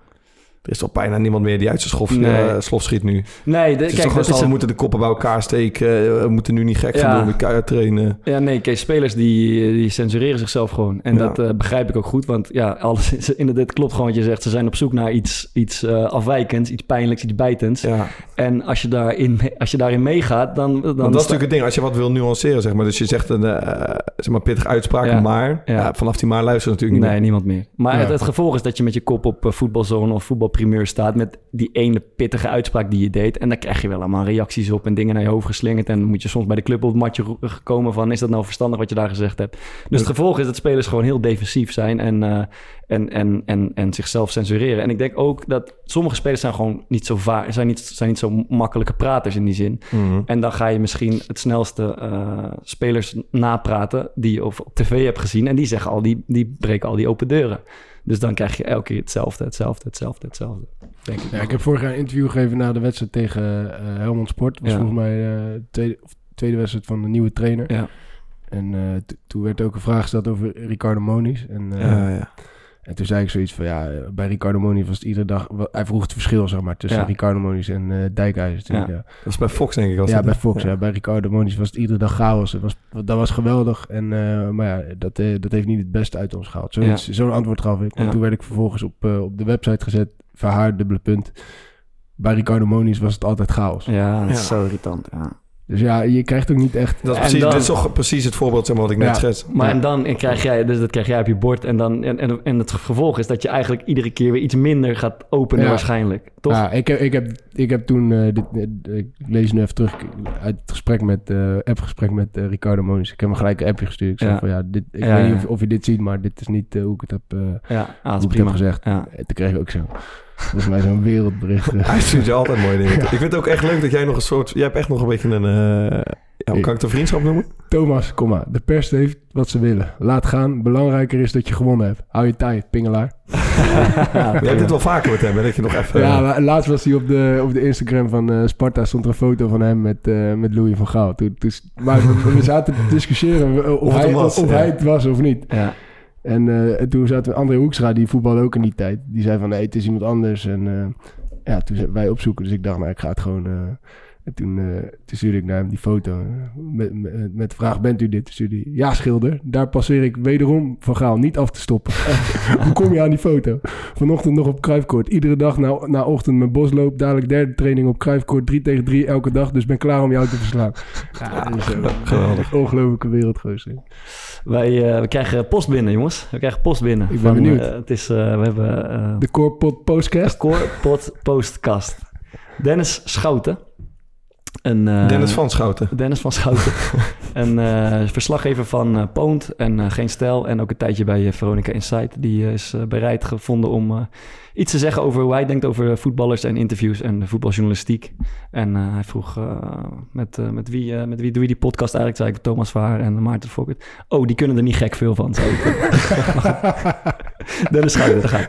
Er is toch bijna niemand meer die uit zijn schof, Nee. eh, slof schiet nu. Nee, de, Het is kijk, toch we moeten de koppen bij elkaar steken. eh, We moeten nu niet gek gaan doen, we keihard trainen. Ja, nee, kijk, spelers die, die censureren zichzelf gewoon. En Ja. dat eh, begrijp ik ook goed, want ja, alles is, inderdaad klopt gewoon wat je zegt. Ze zijn op zoek naar iets, iets eh, afwijkends, iets pijnlijks, iets bijtends. Ja. En als je, daarin, als je daarin meegaat, dan... dan Want dat is natuurlijk het ding, als je wat wil nuanceren, zeg maar. Dus je zegt een eh, zeg maar pittige uitspraak, maar vanaf die maar luisteren natuurlijk niet Nee, niemand meer. Maar het, het gevolg is dat je met je kop op eh, voetbalzone of voetbal primeur staat met die ene pittige uitspraak die je deed. En dan krijg je wel allemaal reacties op en dingen naar je hoofd geslingerd. En dan moet je soms bij de club op het matje gekomen van... is dat nou verstandig wat je daar gezegd hebt? Dus het gevolg is dat spelers gewoon heel defensief zijn en, eh, en, en, en, en zichzelf censureren. En ik denk ook dat sommige spelers zijn gewoon niet zo, vaar, zijn niet, zijn niet zo makkelijke praters in die zin. Mhm. En dan ga je misschien het snelste eh, spelers napraten die je op, op tv hebt gezien. En die zeggen al, die, die breken al die open deuren. Dus dan krijg je elke keer hetzelfde, hetzelfde, hetzelfde, hetzelfde. Denk ik. Ja, ik heb vorig jaar een interview gegeven na de wedstrijd tegen eh Helmond Sport. Dat was Ja. volgens mij de tweede, of tweede wedstrijd van de nieuwe trainer. Ja. En eh, toen werd ook een vraag gesteld over Ricardo Moniz. En, Ja, ja. En toen zei ik zoiets van, ja, bij Ricardo Moniz was het iedere dag... Hij vroeg het verschil, zeg maar, tussen Ja. Ricardo Moniz en eh Dijkhuizen. Toen, Ja. ja. Dat is bij Fox, denk ik. Als Ja, bij? Fox. Ja. Bij Ricardo Moniz was het iedere dag chaos. Het was, dat was geweldig. En, eh, maar ja, dat, eh, dat heeft niet het beste uit ons gehaald. Zoiets- Zo'n antwoord gaf ik. En Ja. toen werd ik vervolgens op, eh, op de website gezet. Verhaar, dubbele punt. Bij Ricardo Moniz was het altijd chaos. Ja, dat is Ja. zo irritant. Ja. Dus ja, je krijgt ook niet echt... Dat is precies, dan- dit is toch precies het voorbeeld zeg maar, wat ik net Ja. schets. Maar Ja. en dan krijg jij, dus dat krijg jij op je bord. En, dan, en, en, en het gevolg is dat je eigenlijk iedere keer weer iets minder gaat openen Ja. waarschijnlijk. Toch? Ja, ik heb, ik heb, ik heb toen, eh, dit, eh, ik lees nu even terug uit het gesprek met, eh appgesprek met Ricardo Moniz. Ik heb hem gelijk een appje gestuurd. Ik zei Ja. van ja, dit, ik Ja, weet ja. niet of, of je dit ziet, maar dit is niet hoe ik het heb, eh, ja, ah, hoe ik het heb gezegd. Ja. En toen kreeg ik ook zo, volgens mij zo'n wereldbericht. eh. Hij stuurt je altijd mooie dingen. Ik vind het ook echt leuk dat jij nog een soort... Jij hebt echt nog een beetje een... eh, ja, hoe kan ik het een vriendschap noemen? Thomas, kom maar. De pers heeft wat ze willen. Laat gaan. Belangrijker is dat je gewonnen hebt. Hou je tijd, pingelaar. Je hebt dit wel vaker met hem, hè, dat je nog even... Ja, maar laatst was hij op de, op de Instagram van eh, Sparta. Stond er een foto van hem met, eh, met Louis van Gaal. Toen, toen, maar we, we zaten te discussiëren of, Of het hij, hem was, of ja. hij het was of niet. Ja. En, eh, en toen zaten we André Hoekstra, die voetbalde ook in die tijd. Die zei van, nee, het is iemand anders. En eh, ja, toen zijn wij opzoeken. Dus ik dacht, nou, ik ga het gewoon... eh, en toen, toen stuurde ik naar hem die foto. Met, met, met de vraag, bent u dit? Stuurde hij, ja, schilder. Daar passeer ik wederom van Gaal niet af te stoppen. Hoe kom je aan die foto? Vanochtend nog op Kruifkoord. Iedere dag na, na ochtend mijn bosloop. Dadelijk derde training op Kruifkoord. Drie tegen drie elke dag. Dus ben klaar om jou te verslaan. Ja, dat is een geweldig. ongelofelijke wereldgozer. Wij eh, we krijgen post binnen, jongens. We krijgen post binnen. Ik ben benieuwd. eh, het is, eh, we hebben... De Corpot Postcast. Core Pot Postkast. Dennis Schouten. Een, eh, Dennis van Schouten. Dennis van Schouten. een eh, verslaggever van eh Poont en eh, Geen Stijl. En ook een tijdje bij Veronica Insight. Die is bereid gevonden om eh, iets te zeggen over hoe hij denkt over voetballers en interviews en de voetbaljournalistiek. En eh, hij vroeg eh, met, eh, met, wie, eh, met wie doe je die podcast eigenlijk? Zei ik Thomas Vaar en Maarten Fokkert. Oh, die kunnen er niet gek veel van, zei ik. Dennis Schouten, daar gaat.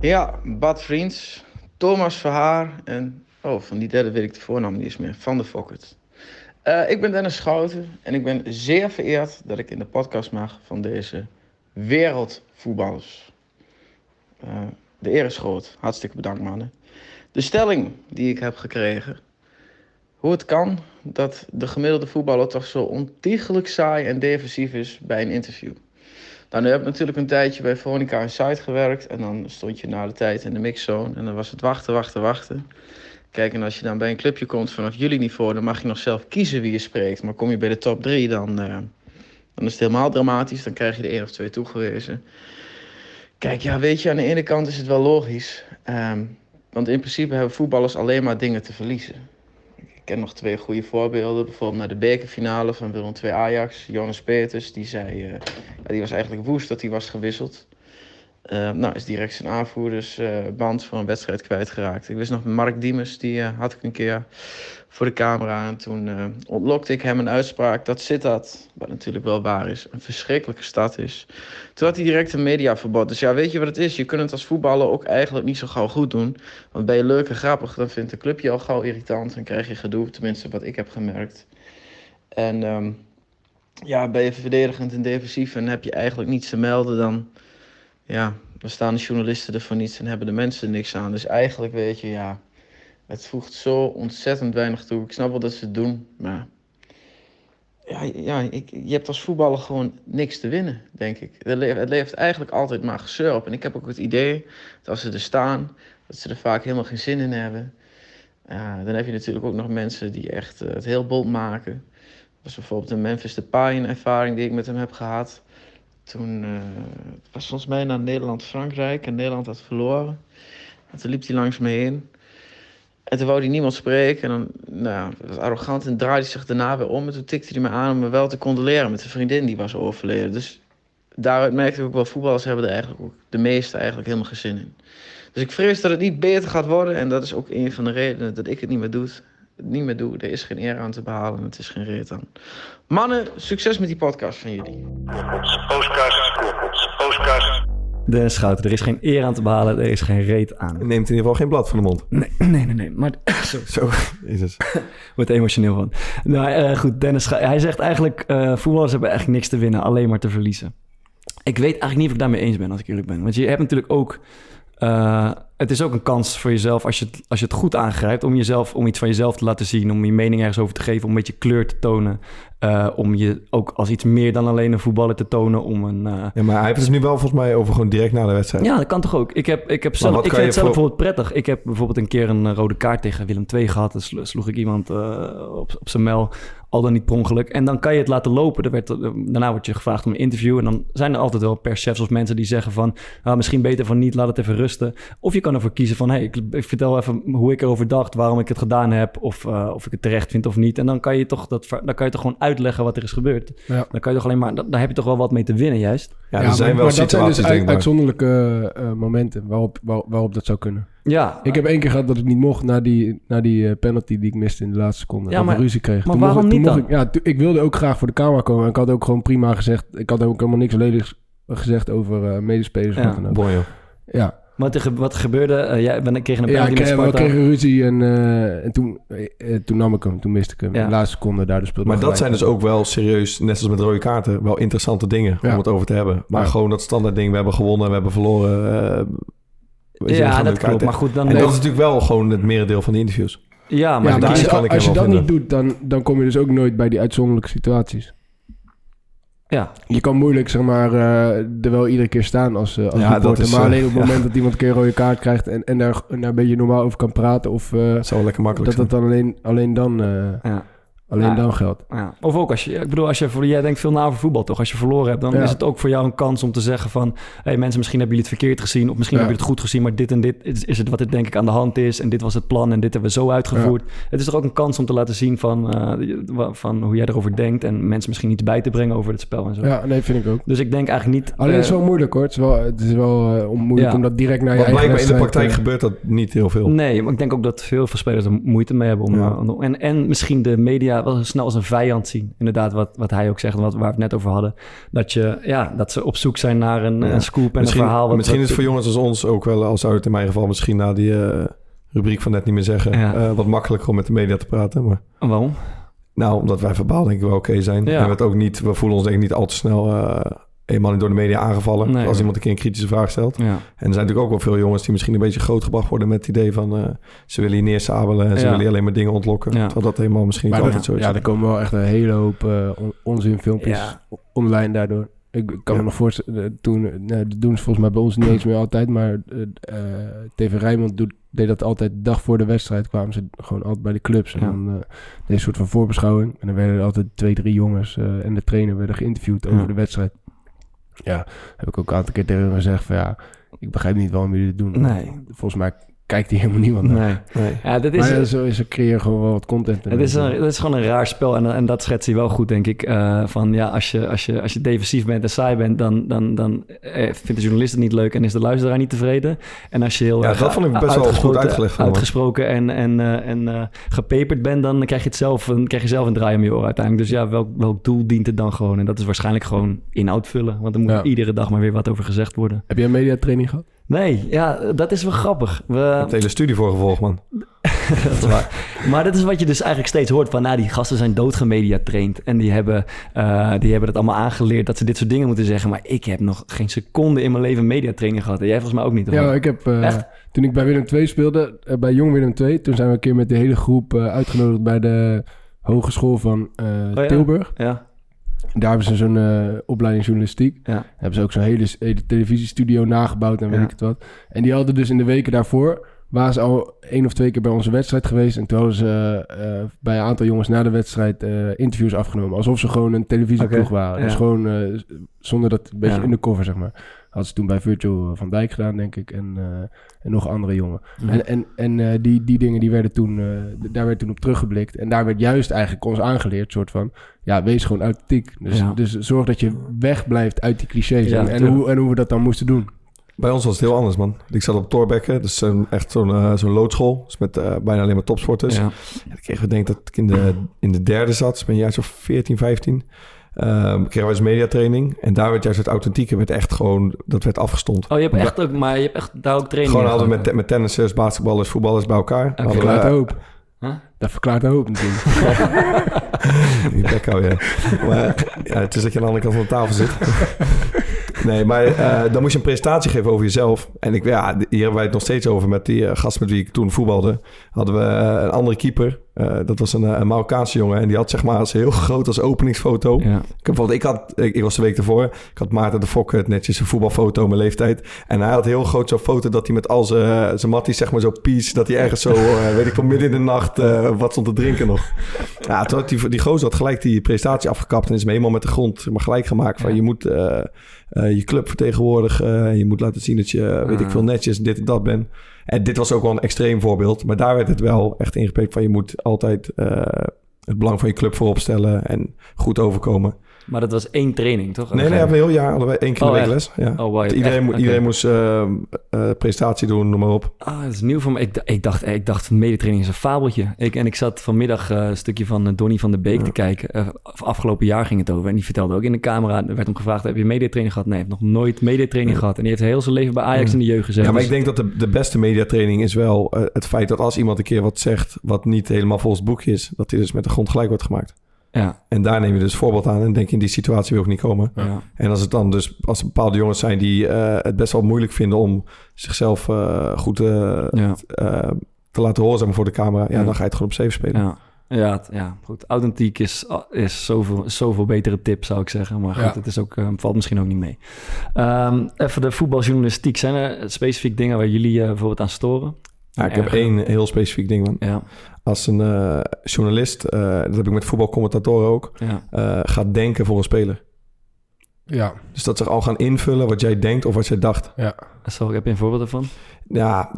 Ja, Bad Vriends, Thomas Verhaar en... Oh, van die derde weet ik de voornaam niet eens meer. Van de Fokkert. Eh, ik ben Dennis Schouten en ik ben zeer vereerd dat ik in de podcast mag van deze wereldvoetballers. Eh, de eer is groot. Hartstikke bedankt, mannen. De stelling die ik heb gekregen. Hoe het kan dat de gemiddelde voetballer toch zo ontiegelijk saai en defensief is bij een interview. Nou, heb ik natuurlijk een tijdje bij Veronica Insight gewerkt. En dan stond je na de tijd in de mixzone. En dan was het wachten, wachten, wachten. Kijk, en als je dan bij een clubje komt vanaf jullie niveau... dan mag je nog zelf kiezen wie je spreekt. Maar kom je bij de top drie, dan, eh, dan is het helemaal dramatisch. Dan krijg je er één of twee toegewezen. Kijk, ja, weet je, aan de ene kant is het wel logisch. Ehm, want in principe hebben voetballers alleen maar dingen te verliezen. Ken nog twee goede voorbeelden. Bijvoorbeeld naar de bekerfinale van Willem II Ajax. Jonas Peters, die zei... eh, ja, die was eigenlijk woest dat hij was gewisseld. Eh, nou, is direct zijn aanvoerdersband voor een wedstrijd kwijtgeraakt. Ik wist nog, Mark Diemers, die eh, had ik een keer voor de camera. En toen eh, ontlokte ik hem een uitspraak dat Sittard, wat natuurlijk wel waar is, een verschrikkelijke stad is. Toen had hij direct een mediaverbod. Dus ja, weet je wat het is? Je kunt het als voetballer ook eigenlijk niet zo gauw goed doen. Want ben je leuk en grappig, dan vindt de club je al gauw irritant. En krijg je gedoe, tenminste wat ik heb gemerkt. En... ehm, ja, ben je verdedigend en defensief en heb je eigenlijk niets te melden, dan, ja, dan staan de journalisten er voor niets en hebben de mensen niks aan. Dus eigenlijk weet je, ja, het voegt zo ontzettend weinig toe. Ik snap wel dat ze het doen, maar ja, ja ik, je hebt als voetballer gewoon niks te winnen, denk ik. Het leeft eigenlijk altijd maar gezeur op. En ik heb ook het idee dat als ze er staan, dat ze er vaak helemaal geen zin in hebben. Dan heb je natuurlijk ook nog mensen die echt eh, het heel bot maken. Dat was bijvoorbeeld een Memphis Depay, een ervaring die ik met hem heb gehad. Toen uh, het was volgens mij naar Nederland-Frankrijk en Nederland had verloren. En toen liep hij langs me heen. En toen wou hij niemand spreken. En dan nou, was arrogant en draaide zich daarna weer om. En toen tikte hij me aan om me wel te condoleren met een vriendin die was overleden. Dus daaruit merkte ik ook wel, voetballers hebben er eigenlijk ook de meeste eigenlijk helemaal geen zin in. Dus ik vrees dat het niet beter gaat worden. En dat is ook een van de redenen dat ik het niet meer doe. Niet meer doe. Er is geen eer aan te behalen. Het is geen reet aan. Mannen, succes met die podcast van jullie. De Schouten, er is geen eer aan te behalen, er is geen reet aan. Neemt in ieder geval geen blad van de mond. Nee, nee, nee. nee. Maar zo, Zo, Jezus. wordt emotioneel van. Nou, eh, goed, Dennis Schouten, hij zegt eigenlijk... eh, voetballers hebben eigenlijk niks te winnen, alleen maar te verliezen. Ik weet eigenlijk niet of ik daarmee eens ben, als ik eerlijk ben. Want je hebt natuurlijk ook... eh, het is ook een kans voor jezelf als je, het, als je het goed aangrijpt... Om, jezelf, om iets van jezelf te laten zien, om je mening ergens over te geven... om een beetje kleur te tonen. eh, om je ook als iets meer dan alleen een voetballer te tonen... om een... eh, Ja, maar hij heeft het nu wel volgens mij over gewoon direct na de wedstrijd. ja, dat kan toch ook. Ik, heb, ik, heb zelf, ik vind het zelf voor- bijvoorbeeld prettig. Ik heb bijvoorbeeld een keer een eh, rode kaart tegen Willem II gehad. Dan slo- sloeg ik iemand op, op zijn mel, al dan niet per ongeluk. En dan kan je het laten lopen. Er werd, daarna wordt je gevraagd om een interview. En dan zijn er altijd wel per chefs of mensen die zeggen van... ah, misschien beter van niet, laat het even rusten. Of je kan ervoor kiezen van... hey, ik, ik vertel even hoe ik erover dacht, waarom ik het gedaan heb... of, eh, of ik het terecht vind of niet. En dan kan je toch, dat, dan kan je toch gewoon uitleggen wat er is gebeurd. Ja. Dan kan je toch alleen maar... dan- Daar heb je toch wel wat mee te winnen, juist. Ja, er zijn maar, wel maar dat zijn situaties dus uitzonderlijke eh, momenten waarop, waar- waarop dat zou kunnen. Ja, Ik heb één keer gehad dat ik niet mocht na die, na die eh, penalty die ik miste in de laatste seconde. Ja, dat ik maar- ruzie kreeg. maar Toen mocht waarom niet mocht Ik, ja, toen- ik wilde ook graag voor de camera komen. En ik had ook gewoon prima gezegd. Ik had ook helemaal niks ledigs gezegd over eh, medespelers. Ja. wat dan ook. Bon, joh. Ja, Wat er, wat er gebeurde, eh, jij ben, kreeg een ja penalty ik, met kreeg- we Sparta. kregen ruzie en, eh, en toen, eh, eh, toen nam ik hem. Toen miste ik hem. Ja. In de laatste seconde daar speelde Maar dat zijn dus ook wel serieus, net zoals met rode kaarten, wel interessante dingen Ja. om het over te hebben. Maar Ja. gewoon dat standaard ding, we hebben gewonnen, we hebben verloren. eh, we Ja, dat klopt. kaarten. Maar goed, dan... En dat is natuurlijk wel gewoon het merendeel van de interviews. ja, maar Ja, daar als, je- kan ik als je dat niet doet, dan, dan kom je dus ook nooit bij die uitzonderlijke situaties. Ja, Je kan moeilijk, zeg maar, eh, er wel iedere keer staan als, eh als Ja, reporter. is, maar eh, alleen op het ja. moment dat iemand een keer een rode kaart krijgt... en, en, daar, daar een beetje normaal over kan praten... of Dat zou lekker makkelijk dat zijn. dat dan alleen, alleen dan, ja, alleen Ja. dan geldt. ja. Of ook als je... Ik bedoel, als je voor, jij denkt veel na over voetbal, toch? Als je verloren hebt, dan Ja. is het ook voor jou een kans om te zeggen van... hey, mensen, misschien hebben jullie het verkeerd gezien... of misschien Ja. hebben jullie het goed gezien... maar dit en dit is, is het wat er denk ik aan de hand is... en dit was het plan en dit hebben we zo uitgevoerd. Het is toch ook een kans om te laten zien van, eh, van hoe jij erover denkt... en mensen misschien iets bij te brengen over het spel en zo. Ja, nee, vind ik ook. Dus ik denk eigenlijk niet... Alleen eh, het is wel moeilijk hoor. Het is wel, het is wel eh, om- moeilijk Ja. om dat direct naar je eigen blijkbaar in de praktijk eh, gebeurt dat niet heel veel. Nee, maar ik denk ook dat veel, spelers er moeite mee hebben. Om, Ja. eh, om- en, en misschien de media wel snel als een vijand zien. Inderdaad, wat, wat hij ook zegt, wat, waar we het net over hadden. Dat, je, ja, dat ze op zoek zijn naar een, Ja. een scoop en misschien een verhaal. Wat, misschien wat- is het voor jongens als ons ook wel, al zou het in mijn geval misschien na die eh, rubriek van net niet meer zeggen, Ja. eh, wat makkelijker om met de media te praten. Maar Waarom? nou, omdat wij verbaal denk ik wel oké zijn. Ja. En we, het ook niet, we voelen ons denk ik niet al te snel eh eenmaal niet door de media aangevallen. Nee. als iemand een keer een kritische vraag stelt. Ja. En er zijn natuurlijk ook wel veel jongens die misschien een beetje grootgebracht worden met het idee van eh, ze willen je neersabelen en ze Ja. willen je alleen maar dingen ontlokken. Ja. Terwijl dat helemaal misschien niet Maar altijd er, zo is. ja, er komen wel echt een hele hoop eh on- onzinfilmpjes Ja. online daardoor. Ik kan Ja. me nog voorstellen, eh, toen, nou, dat doen ze volgens mij bij ons niet eens meer altijd, maar TV Rijnmond doet, deed dat altijd de dag voor de wedstrijd, kwamen ze gewoon altijd bij de clubs. En Ja. dan eh deze soort van voorbeschouwing. En dan werden er altijd twee, drie jongens eh, en de trainer werden geïnterviewd over Ja. de wedstrijd. Ja, heb ik ook een aantal keer tegen hun gezegd van ja, ik begrijp niet waarom jullie dit doen. Nee. Volgens mij kijkt hier helemaal niemand naar. Nee. Nee. Ja, dat is, maar zo is er creëer gewoon wel wat content. Het is, een, het is gewoon een raar spel en, en dat schetst hij wel goed, denk ik. Eh, van ja, als je, als, je, als je defensief bent en saai bent, dan, dan, dan eh, vindt de journalist het niet leuk en is de luisteraar niet tevreden. En als je heel Ja, erg dat vond ik best wel goed uitgesproken- uitgelegd van uitgesproken en, en, eh, en eh, gepeperd bent, dan krijg je, het zelf, dan krijg je zelf een draai om je oor uiteindelijk. Dus ja, welk, welk doel dient het dan gewoon? En dat is waarschijnlijk gewoon inhoud vullen, want er moet Ja. iedere dag maar weer wat over gezegd worden. Heb jij een mediatraining gehad? Nee, ja, dat is wel grappig. We, Je hebt de hele studie voor gevolgd, man. dat is waar. Maar dat is wat je dus eigenlijk steeds hoort van... nou, die gasten zijn doodgemediatraind... en die hebben, eh, die hebben het allemaal aangeleerd... dat ze dit soort dingen moeten zeggen. Maar ik heb nog geen seconde in mijn leven mediatraining gehad. En jij volgens mij ook niet, of Ja, ik heb, eh, Echt? toen ik bij Willem II speelde, eh, bij Jong Willem II, toen zijn we een keer met de hele groep eh, uitgenodigd bij de hogeschool van eh, Oh ja? Tilburg. Ja, Daar hebben ze zo'n eh, opleiding journalistiek. ja. hebben ze ook zo'n hele, hele televisiestudio nagebouwd en weet ik het wat. En die hadden dus in de weken daarvoor, waren ze al één of twee keer bij onze wedstrijd geweest. En toen hadden ze eh, bij een aantal jongens na de wedstrijd eh, interviews afgenomen. Alsof ze gewoon een televisieploeg waren. ja. Dus gewoon eh, zonder dat een beetje Ja. in de cover, zeg maar. Hadden ze toen bij Virtual van Dijk gedaan, denk ik. En, en nog andere jongen. Ja. En, en, en die, die dingen die werden toen, daar werd toen op teruggeblikt. En daar werd juist eigenlijk ons aangeleerd, soort van... Ja, wees gewoon authentiek. Dus, Ja. dus zorg dat je wegblijft uit die clichés. En, en, hoe, en hoe we dat dan moesten doen. Bij ons was het heel anders, man. Ik zat op Torbekken, dus echt zo'n eh, zo'n loodschool. Dus met eh, bijna alleen maar topsporters. Ja. En kregen we, denk ik dat ik in de, in de derde zat. Dus ben je jaar of 14, 15. Ehm kregen wij eens mediatraining. En daar werd juist het authentieke, werd echt gewoon, dat werd afgestond. Oh, je hebt echt ook, maar je hebt echt daar ook training Gewoon hadden we met, met tennissers, basketballers, voetballers bij elkaar. We, Verklaart de hoop. Huh? Dat verklaart de hoop natuurlijk. Die bek hou je. Maar ja, het is dat je aan de andere kant van de tafel zit. Nee, maar eh, dan moest je een presentatie geven over jezelf. En ik, ja, hier hebben wij het nog steeds over met die eh, gast met wie ik toen voetbalde. Hadden we eh, een andere keeper. Dat was een, een Marokkaanse jongen. En die had zeg maar als heel groot als openingsfoto. Ja. Ik, heb bijvoorbeeld, ik, had, ik, ik was de week ervoor. Ik had Maarten de Fokker, netjes een voetbalfoto, mijn leeftijd. En hij had heel groot zo'n foto dat hij met al zijn, zijn matties, zeg maar zo pies. Dat hij ergens zo, weet ik wel, midden in de nacht wat stond te drinken nog. Ja, toen had die, die gozer had gelijk die presentatie afgekapt. En is me helemaal met de grond maar gelijk gemaakt. Van Ja. je moet eh, eh, je club vertegenwoordigen. en je moet laten zien dat je, weet ik Ah. veel, netjes dit en dat bent. En dit was ook wel een extreem voorbeeld. Maar daar werd het wel echt ingepeekt van je moet altijd het belang van je club voorop stellen. En goed overkomen. Maar dat was één training, toch? Nee, nee, hebben heel jaar één keer Oh, echt? les. Ja. Oh, wow, iedereen, echt- iedereen moest eh, eh, presentatie doen, noem maar op. Ah, dat is nieuw voor me. Ik, ik dacht, ik dacht medetraining is een fabeltje. Ik, en ik zat vanmiddag eh, een stukje van Donny van der Beek Ja. te kijken. Af- afgelopen jaar ging het over. En die vertelde ook in de camera. Er werd hem gevraagd, heb je mediatraining gehad? Nee, hij heeft nog nooit mediatraining gehad. En die heeft heel zijn leven bij Ajax Ja. in de jeugd gezeten. Ja, maar ik Dus- denk dat de, de beste mediatraining is wel het feit dat als iemand een keer wat zegt wat niet helemaal volgens het boekje is, dat hij dus met de grond gelijk wordt gemaakt. Ja, En daar neem je dus voorbeeld aan en denk je in die situatie wil ik niet komen. ja. En als het dan dus, als er bepaalde jongens zijn die eh, het best wel moeilijk vinden om zichzelf eh, goed eh, ja. eh, te laten horen zeg maar, voor de camera, ja, Ja. dan ga je het gewoon op safe spelen. Ja, ja, ja goed. Authentiek is, is zoveel, zoveel betere tip, zou ik zeggen. Maar goed, Ja. het is ook, valt misschien ook niet mee. Ehm, even de voetbaljournalistiek. Zijn er specifiek dingen waar jullie eh, bijvoorbeeld aan storen? Ja, ik heb één heel specifiek ding, man. Ja, Als een eh, journalist, eh, dat heb ik met voetbalcommentatoren ook, ja. eh, gaat denken voor een speler. Ja, Dus dat ze al gaan invullen wat jij denkt of wat jij dacht. ja. Zo, heb je een voorbeeld ervan? Ja,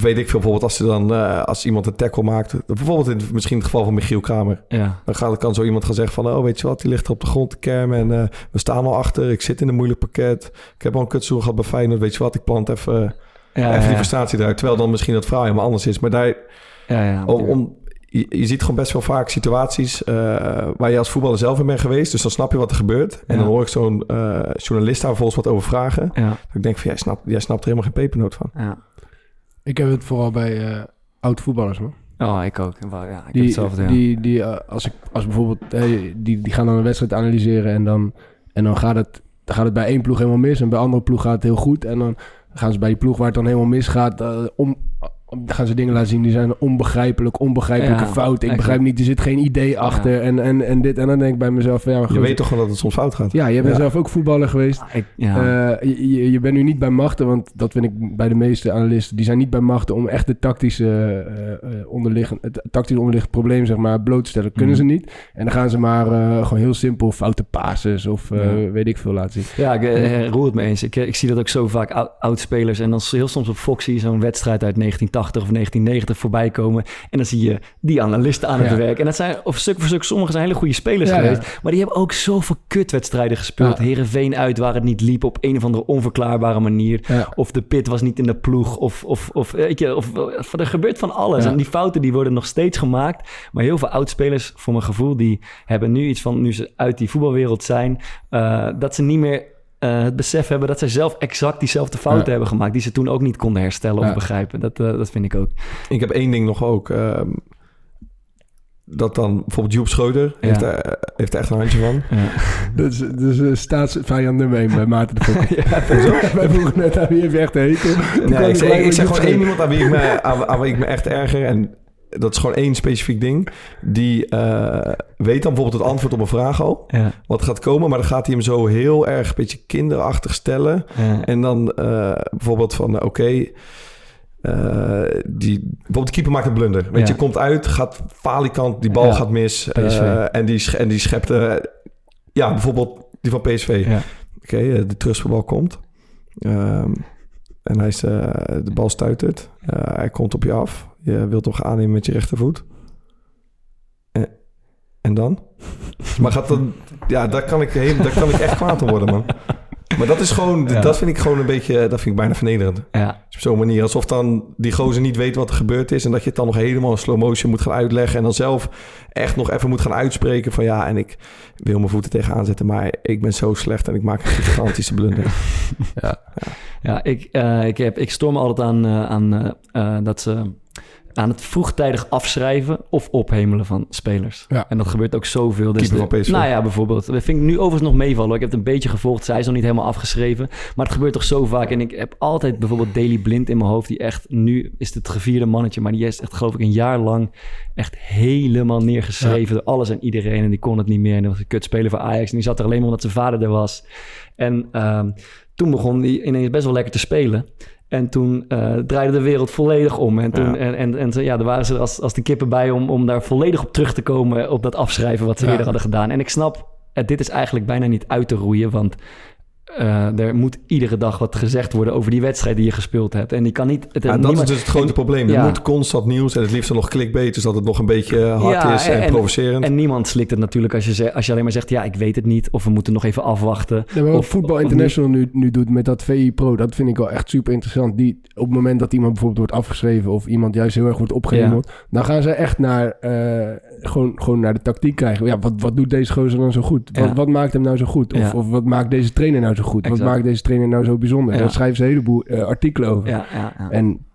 weet ik veel. Bijvoorbeeld als, ze dan, eh, als iemand een tackle maakt. Bijvoorbeeld in, misschien in het geval van Michiel Kramer. Ja, Dan gaat, kan zo iemand gaan zeggen van... oh, weet je wat, die ligt er op de grond te kermen... en eh, we staan al achter, ik zit in een moeilijk pakket... ik heb al een kutseizoen gehad bij Feyenoord... weet je wat, ik plant even, ja, even die ja, frustratie eruit... terwijl dan misschien dat verhaal helemaal anders is. Maar daar, ja, ja. om, om- je, je ziet gewoon best wel vaak situaties... eh, waar je als voetballer zelf in bent geweest... dus dan snap je wat er gebeurt... en dan hoor ik zo'n eh, journalist daar vervolgens wat over vragen... Ja, dat ik denk van, jij snapt, jij snapt er helemaal geen pepernoot van. ja. Ik heb het vooral bij eh oud voetballers, man. Oh, ik ook. Ja, ik heb Die, hetzelfde, ja. die, die, als, ik, als bijvoorbeeld, die, die gaan dan een wedstrijd analyseren en dan, en dan, gaat het, dan gaat het bij één ploeg helemaal mis en bij andere ploeg gaat het heel goed. En dan gaan ze bij die ploeg waar het dan helemaal misgaat, eh, om, om- gaan ze dingen laten zien die zijn onbegrijpelijk, onbegrijpelijke Ja, fout. Ik begrijp niet, er zit geen idee achter en, en, en dit. En dan denk ik bij mezelf, ja, maar Je weet toch gewoon dat het soms fout gaat? Ja, je bent Ja. zelf ook voetballer geweest. Ik. Eh, je, je- bent nu niet bij machten, want dat vind ik bij de meeste analisten. Die zijn niet bij machten om echt de tactische, eh, eh, onderliggend, het tactisch onderliggend probleem zeg maar, bloot te stellen. Kunnen Mhm. ze niet. En dan gaan ze maar eh, gewoon heel simpel foute passes of eh, Ja. weet ik veel laten zien. Ja, ik roer het me eens. Ik, ik zie dat ook zo vaak ou- oud-spelers. En dan is heel soms op Fox zie je zo'n wedstrijd uit 1980 of 1990 voorbij komen. En dan zie je die analisten aan het Ja. werk. En dat zijn, of stuk voor stuk, sommigen zijn hele goede spelers Ja, geweest. Maar die hebben ook zoveel kutwedstrijden gespeeld. Herenveen uit waar het niet liep op een of andere onverklaarbare manier. Of de pit was niet in de ploeg. Of, of, of, weet je, of, of er gebeurt van alles. En die fouten die worden nog steeds gemaakt. Maar heel veel oudspelers, voor mijn gevoel, die hebben nu iets van... nu ze uit die voetbalwereld zijn... eh, dat ze niet meer eh, het besef hebben... dat zij zelf exact diezelfde fouten Ja. hebben gemaakt... die ze toen ook niet konden herstellen of Ja. begrijpen. Dat, eh, dat vind ik ook. Ik heb één ding nog ook. ehm, dat dan bijvoorbeeld Joep Schreuder heeft, Ja. er, heeft er echt een handje van. Ja. Dus, dus uh, staatsvijand nummer 1 bij Maarten de Fokker. ja, Wij vroegen net aan wie heb je echt hekel. Nee, ik, zeg, ik gewoon één iemand aan wie, ik me, aan, aan wie ik me echt erger. En dat is gewoon één specifiek ding. Die eh, weet dan bijvoorbeeld het antwoord op een vraag al. ja, Wat gaat komen. Maar dan gaat hij hem zo heel erg een beetje kinderachtig stellen. ja. En dan eh, bijvoorbeeld van, eh, oké, die, bijvoorbeeld de keeper maakt een blunder. Weet Ja. je, komt uit, gaat falikant, die bal gaat mis. En, die, en die schept... ja, bijvoorbeeld die van PSV. Oké, de terugspelbal komt. Ehm, en hij is, de bal stuitert. Hij komt op je af. Je wilt toch aannemen met je rechtervoet. En, en dan? Maar gaat dan... Ja, daar kan ik, heel, daar kan ik echt kwaad om worden, man. Maar dat is gewoon... Ja. Dat vind ik gewoon een beetje... Dat vind ik bijna vernederend. Ja, Op zo'n manier. Alsof dan die gozer niet weet wat er gebeurd is. En dat je het dan nog helemaal in slow motion moet gaan uitleggen. En dan zelf echt nog even moet gaan uitspreken van ja, en ik wil mijn voeten tegenaan zetten. Maar ik ben zo slecht en ik maak een gigantische blunder. Ja, ik, eh, ik, heb, ik storm altijd aan, eh, aan eh, eh, dat ze aan het vroegtijdig afschrijven of ophemelen van spelers. Ja. En dat gebeurt ook zoveel. Dus Keeper de- van. Nou ja, bijvoorbeeld. Dat vind ik nu overigens nog meevallen. Ik heb het een beetje gevolgd. Zij is nog niet helemaal afgeschreven. Maar het gebeurt toch zo vaak. En ik heb altijd bijvoorbeeld Daily Blind in mijn hoofd. Die echt, nu is het gevierde mannetje. Maar die is echt geloof ik een jaar lang echt helemaal neergeschreven. Door alles en iedereen. En die kon het niet meer. En dat was een kutspeler voor Ajax. En die zat er alleen maar omdat zijn vader er was. En ehm, toen begon hij ineens best wel lekker te spelen. En toen eh, draaide de wereld volledig om. En, toen, Ja. en, en, en ja, daar waren ze als, als de kippen bij om, om daar volledig op terug te komen. Op dat afschrijven wat ze Ja. eerder hadden gedaan. En ik snap, dit is eigenlijk bijna niet uit te roeien. Want eh, er moet iedere dag wat gezegd worden over die wedstrijd die je gespeeld hebt. En die kan niet... Het, Ja, dat niemand- is dus het grote en- probleem. ja. Er moet constant nieuws en het liefst nog clickbait. Dus dat het nog een beetje hard Ja, is en, en- provocerend. En niemand slikt het natuurlijk als je, ze- als je alleen maar zegt... ja, ik weet het niet of we moeten nog even afwachten. Ja, maar wat Of- Voetbal International nu, nu doet met dat VI Pro, dat vind ik wel echt super interessant. Die, op het moment dat iemand bijvoorbeeld wordt afgeschreven of iemand juist heel erg wordt opgehemeld, dan gaan ze echt naar, eh, gewoon, gewoon naar de tactiek krijgen. Ja, wat, wat doet deze gozer dan zo goed? Wat, Ja. wat maakt hem nou zo goed? Of, Ja. of wat maakt deze trainer nou zo goed? Exact. Wat maakt deze trainer nou zo bijzonder? Ja. Daar schrijven ze een heleboel eh, artikelen over. Ja, ja, ja. En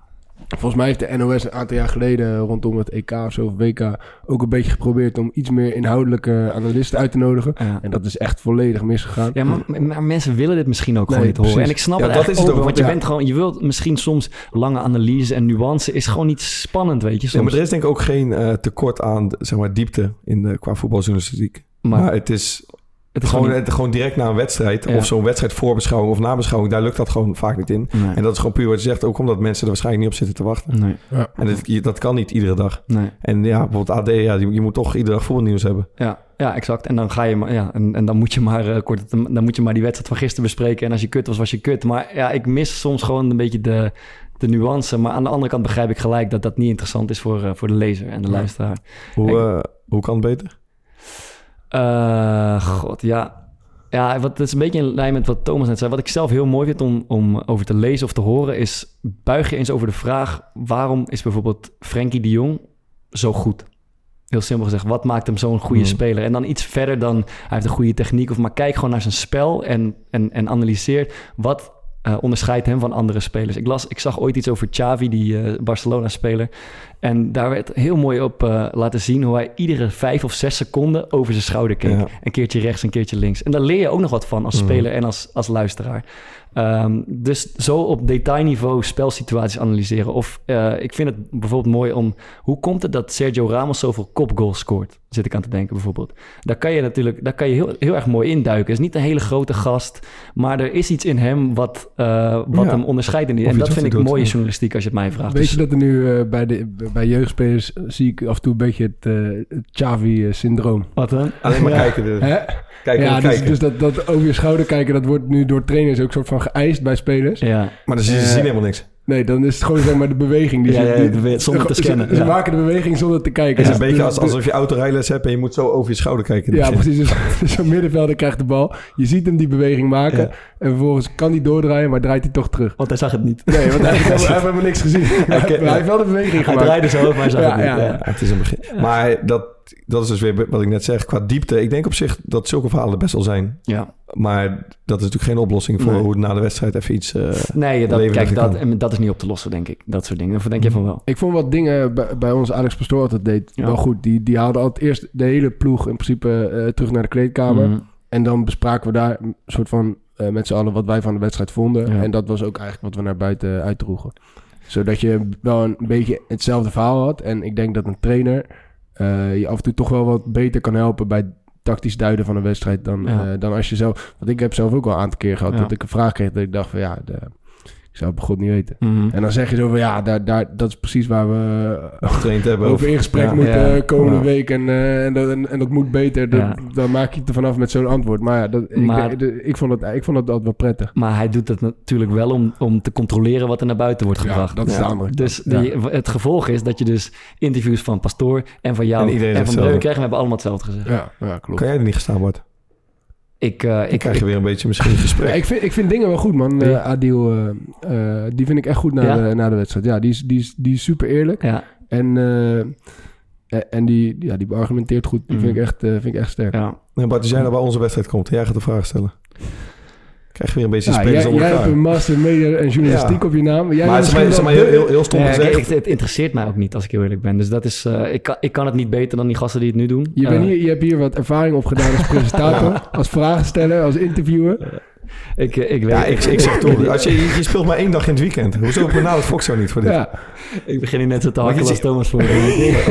volgens mij heeft de NOS een aantal jaar geleden rondom het EK of zo, of WK, ook een beetje geprobeerd om iets meer inhoudelijke analisten uit te nodigen. Ja. En dat is echt volledig misgegaan. Ja, maar, maar mensen willen dit misschien ook gewoon niet horen. En ik snap Ja, het dat is het ook, ook, want je ja. bent gewoon, je wilt misschien soms lange analyse en nuance is gewoon niet spannend, weet je. Ja, Soms. maar er is denk ik ook geen eh, tekort aan zeg maar, diepte in de, qua voetbaljournalistiek. Maar Maar, het is het is gewoon, gewoon het, gewoon direct na een wedstrijd... Ja. of zo'n wedstrijd voorbeschouwing of nabeschouwing... daar lukt dat gewoon vaak niet in. nee. En dat is gewoon puur wat je zegt... ook omdat mensen er waarschijnlijk niet op zitten te wachten. Nee, En dat, je- dat kan niet iedere dag. nee. En ja, bijvoorbeeld AD... Ja, je, je moet toch iedere dag voetbalnieuws hebben. Ja, ja, exact. En dan ga je maar, ja, en, en dan moet je maar eh, kort, dan moet je maar die wedstrijd van gisteren bespreken. En als je kut was, was je kut. Maar ja, ik mis soms gewoon een beetje de, de nuance. Maar aan de andere kant begrijp ik gelijk dat dat niet interessant is voor, eh, voor de lezer en de Ja. luisteraar. Hoe, Ik- eh, hoe kan het beter? Eh, God, ja. Ja, wat, het is een beetje in lijn met wat Thomas net zei. Wat ik zelf heel mooi vind om, om over te lezen of te horen... is buig je eens over de vraag... waarom is bijvoorbeeld Frenkie de Jong zo goed? Heel simpel gezegd, wat maakt hem zo'n goede Hmm. speler? En dan iets verder dan... hij heeft een goede techniek... of maar kijk gewoon naar zijn spel en, en, en analyseer... wat eh, onderscheidt hem van andere spelers. Ik, las, ik zag ooit iets over Xavi, die eh, Barcelona-speler... En daar werd heel mooi op eh, laten zien hoe hij iedere vijf of zes seconden over zijn schouder keek. Ja. Een keertje rechts, een keertje links. En daar leer je ook nog wat van als Mhm. speler en als, als luisteraar. Ehm, dus zo op detailniveau spelsituaties analyseren. Of eh, ik vind het bijvoorbeeld mooi om... Hoe komt het dat Sergio Ramos zoveel kopgoals scoort? Zit ik aan te denken bijvoorbeeld. Daar kan je natuurlijk daar kan je heel, heel erg mooi induiken. Het is niet een hele grote gast. Maar er is iets in hem wat, eh, wat Ja. hem onderscheidt. En iets dat vind ik doet. mooie journalistiek als je het mij vraagt. Weet Dus- je dat er nu bij, de, bij jeugdspelers eh, zie ik af en toe een beetje het, eh, het Xavi-syndroom. Wat dan? Alleen maar Ja. kijken. dus. Hè? Kijken ja, dus, kijken. dus dat, dat over je schouder kijken, dat wordt nu door trainers ook soort van geëist bij spelers. Ja. maar dan zien ze Eh, zien helemaal niks. Nee, dan is het gewoon zeg maar de beweging. Die Ja, ja, bewe- zonder te scannen, Ze, ja. maken de beweging zonder te kijken. Het is Dus een beetje de- als, alsof je autorijles hebt... en je moet zo over je schouder kijken. Ja, begin. precies. Dus, zo'n middenvelder krijgt de bal. Je ziet hem die beweging maken. Ja. En vervolgens kan hij doordraaien, maar draait hij toch terug. Want hij zag het niet. Nee, want hij, heeft helemaal- hij heeft helemaal niks gezien. Hij, ja. heeft wel de beweging Hij gemaakt. draaide zo over, maar hij zag Ja, het niet. ja, Ja, ja. Ja, het is een begin. Maar dat, dat is dus weer wat ik net zeg. Qua diepte. Ik denk op zich dat zulke verhalen best wel zijn. Ja. Maar dat is natuurlijk geen oplossing voor Nee. hoe het na de wedstrijd even iets... eh, Nee, dat, kijk, dat, kan. en dat is niet op te lossen, denk ik. Dat soort dingen. Of denk je van wel? Ik vond wat dingen bij, bij ons Alex Pastoor altijd deed Ja. wel goed. Die, die haalde altijd eerst de hele ploeg in principe eh, terug naar de kleedkamer. Mhm. En dan bespraken we daar een soort van eh, met z'n allen wat wij van de wedstrijd vonden. Ja. En dat was ook eigenlijk wat we naar buiten uitdroegen. Zodat je wel een beetje hetzelfde verhaal had. En ik denk dat een trainer eh, je af en toe toch wel wat beter kan helpen bij tactisch duiden van een wedstrijd dan, Ja. eh, dan als je zelf... Want ik heb zelf ook wel een aantal keer gehad Ja. dat ik een vraag kreeg dat ik dacht van ja, de, Ik zou het bij god niet weten. Mhm. En dan zeg je zo van, ja, daar, daar, dat is precies waar we Getraind hebben. over in gesprek Ja. moeten Ja. eh, komende Ja. week. En, eh, en, dat, en, en dat moet beter. Dat- Ja. Dan maak je het er vanaf met zo'n antwoord. Maar ja, dat, ik, Maar- de- ik, vond het, ik vond het altijd wel prettig. Maar hij doet het natuurlijk wel om, om te controleren wat er naar buiten wordt Ja, gebracht. dat is de andere Dus die- het gevolg is dat je dus interviews van Pastoor en van jou En en, iedereen van hetzelfde. Breuk krijgt. En we hebben allemaal hetzelfde gezegd. Ja, ja klopt. Kan jij er niet gestaan, Bart? Ik, eh, Ik ik, krijg je weer een beetje misschien een gesprek. Ja, ik, vind, ik vind dingen wel goed, man. Eh, Adil, eh, eh, die vind ik echt goed na, Ja? de, na de wedstrijd. Ja, die is, die is, die is super eerlijk. ja, En, en die, ja, die beargumenteert goed. Die vind, ik echt, eh, vind ik echt sterk. ja. Nee, Bart, als jij nou bij onze wedstrijd komt en jij gaat de vraag stellen. Krijg je weer een beetje Ja, spelers jij, onder jij hebt elkaar. een master media en journalistiek Ja. op je naam. Jij maar het is maar, het is maar misschien heel, heel, heel stom Nee, gezegd. kijk, het, het interesseert mij ook niet, als ik heel eerlijk ben. Dus dat is, eh, ik, kan, ik kan het niet beter dan die gasten die het nu doen. Je, bent Eh, hier, je hebt hier wat ervaring opgedaan als presentator, als vragensteller, als interviewer. ik, eh, ik, weet, Ja, ik, ik zeg toch, als je, je speelt maar één dag in het weekend. Hoezo benadert Fox jou niet voor dit? Ja, ik begin hier net zo te hakkelen als ziet- Thomas voor.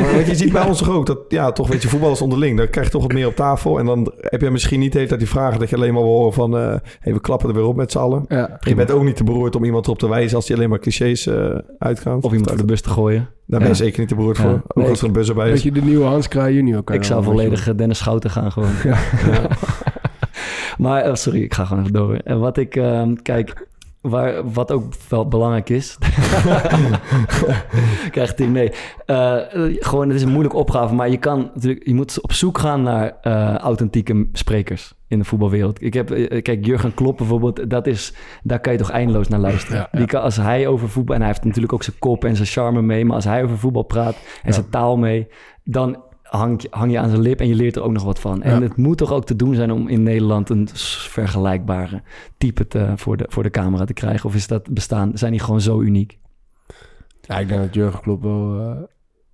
Maar Want je ziet bij ons toch ook dat, ja, toch weet je, voetballers onderling. Dan krijg je toch wat meer op tafel. En dan heb je misschien niet de hele tijd die vragen dat je alleen maar wil horen van... eh hey, we klappen er weer op met z'n allen. ja. Je bent ook niet te beroerd om iemand erop te wijzen als die alleen maar clichés eh uitgaan. Of iemand voor de bus te gooien. Daar ben je zeker niet te beroerd Ja. voor. Ook Nee, als er een buzzer bij is. Weet je, de nieuwe Hans Kraai junior kan Ik zou volledig Dennis Schouten gaan gewoon. Maar eh, sorry, ik ga gewoon even door. En wat ik, ehm, kijk, waar, wat ook wel belangrijk is. Krijgt hij nee. Eh, gewoon, het is een moeilijke opgave, maar je kan natuurlijk, je moet op zoek gaan naar eh, authentieke sprekers in de voetbalwereld. Ik heb, kijk, Jurgen Klopp bijvoorbeeld, dat is, daar kan je toch eindeloos naar luisteren. Ja, ja. Die kan, als hij over voetbal, en hij heeft natuurlijk ook zijn kop en zijn charme mee, maar als hij over voetbal praat en Ja. zijn taal mee, dan hang je, hang je aan zijn lip en je leert er ook nog wat van. En Ja. het moet toch ook te doen zijn om in Nederland een vergelijkbare type te, voor, de, voor de camera te krijgen? Of is dat bestaan, zijn die gewoon zo uniek? Ja, ik denk dat Jurgen Klopp wel eh,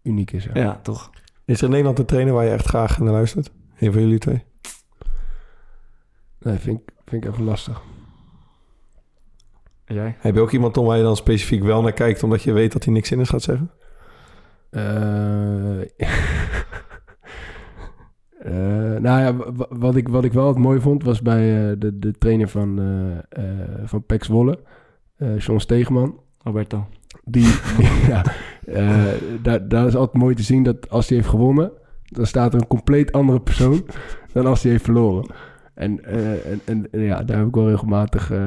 uniek is. Ja. Ja, toch? Is er in Nederland een trainer waar je echt graag naar luistert? Een van jullie twee? Nee, vind ik, vind ik even lastig. Jij? Heb je ook iemand om waar je dan specifiek wel naar kijkt... omdat je weet dat hij niks zinnigs gaat zeggen? Eh, eh, nou ja, wa- wat ik, wat ik wel het mooi vond was bij eh, de, de trainer van, eh van Pex Wolle, eh John Stegeman. Roberto. Die, ja, daar, daar is altijd mooi te zien dat als hij heeft gewonnen, dan staat er een compleet andere persoon dan als hij heeft verloren. En, eh, en, en, en ja, daar heb ik wel regelmatig eh,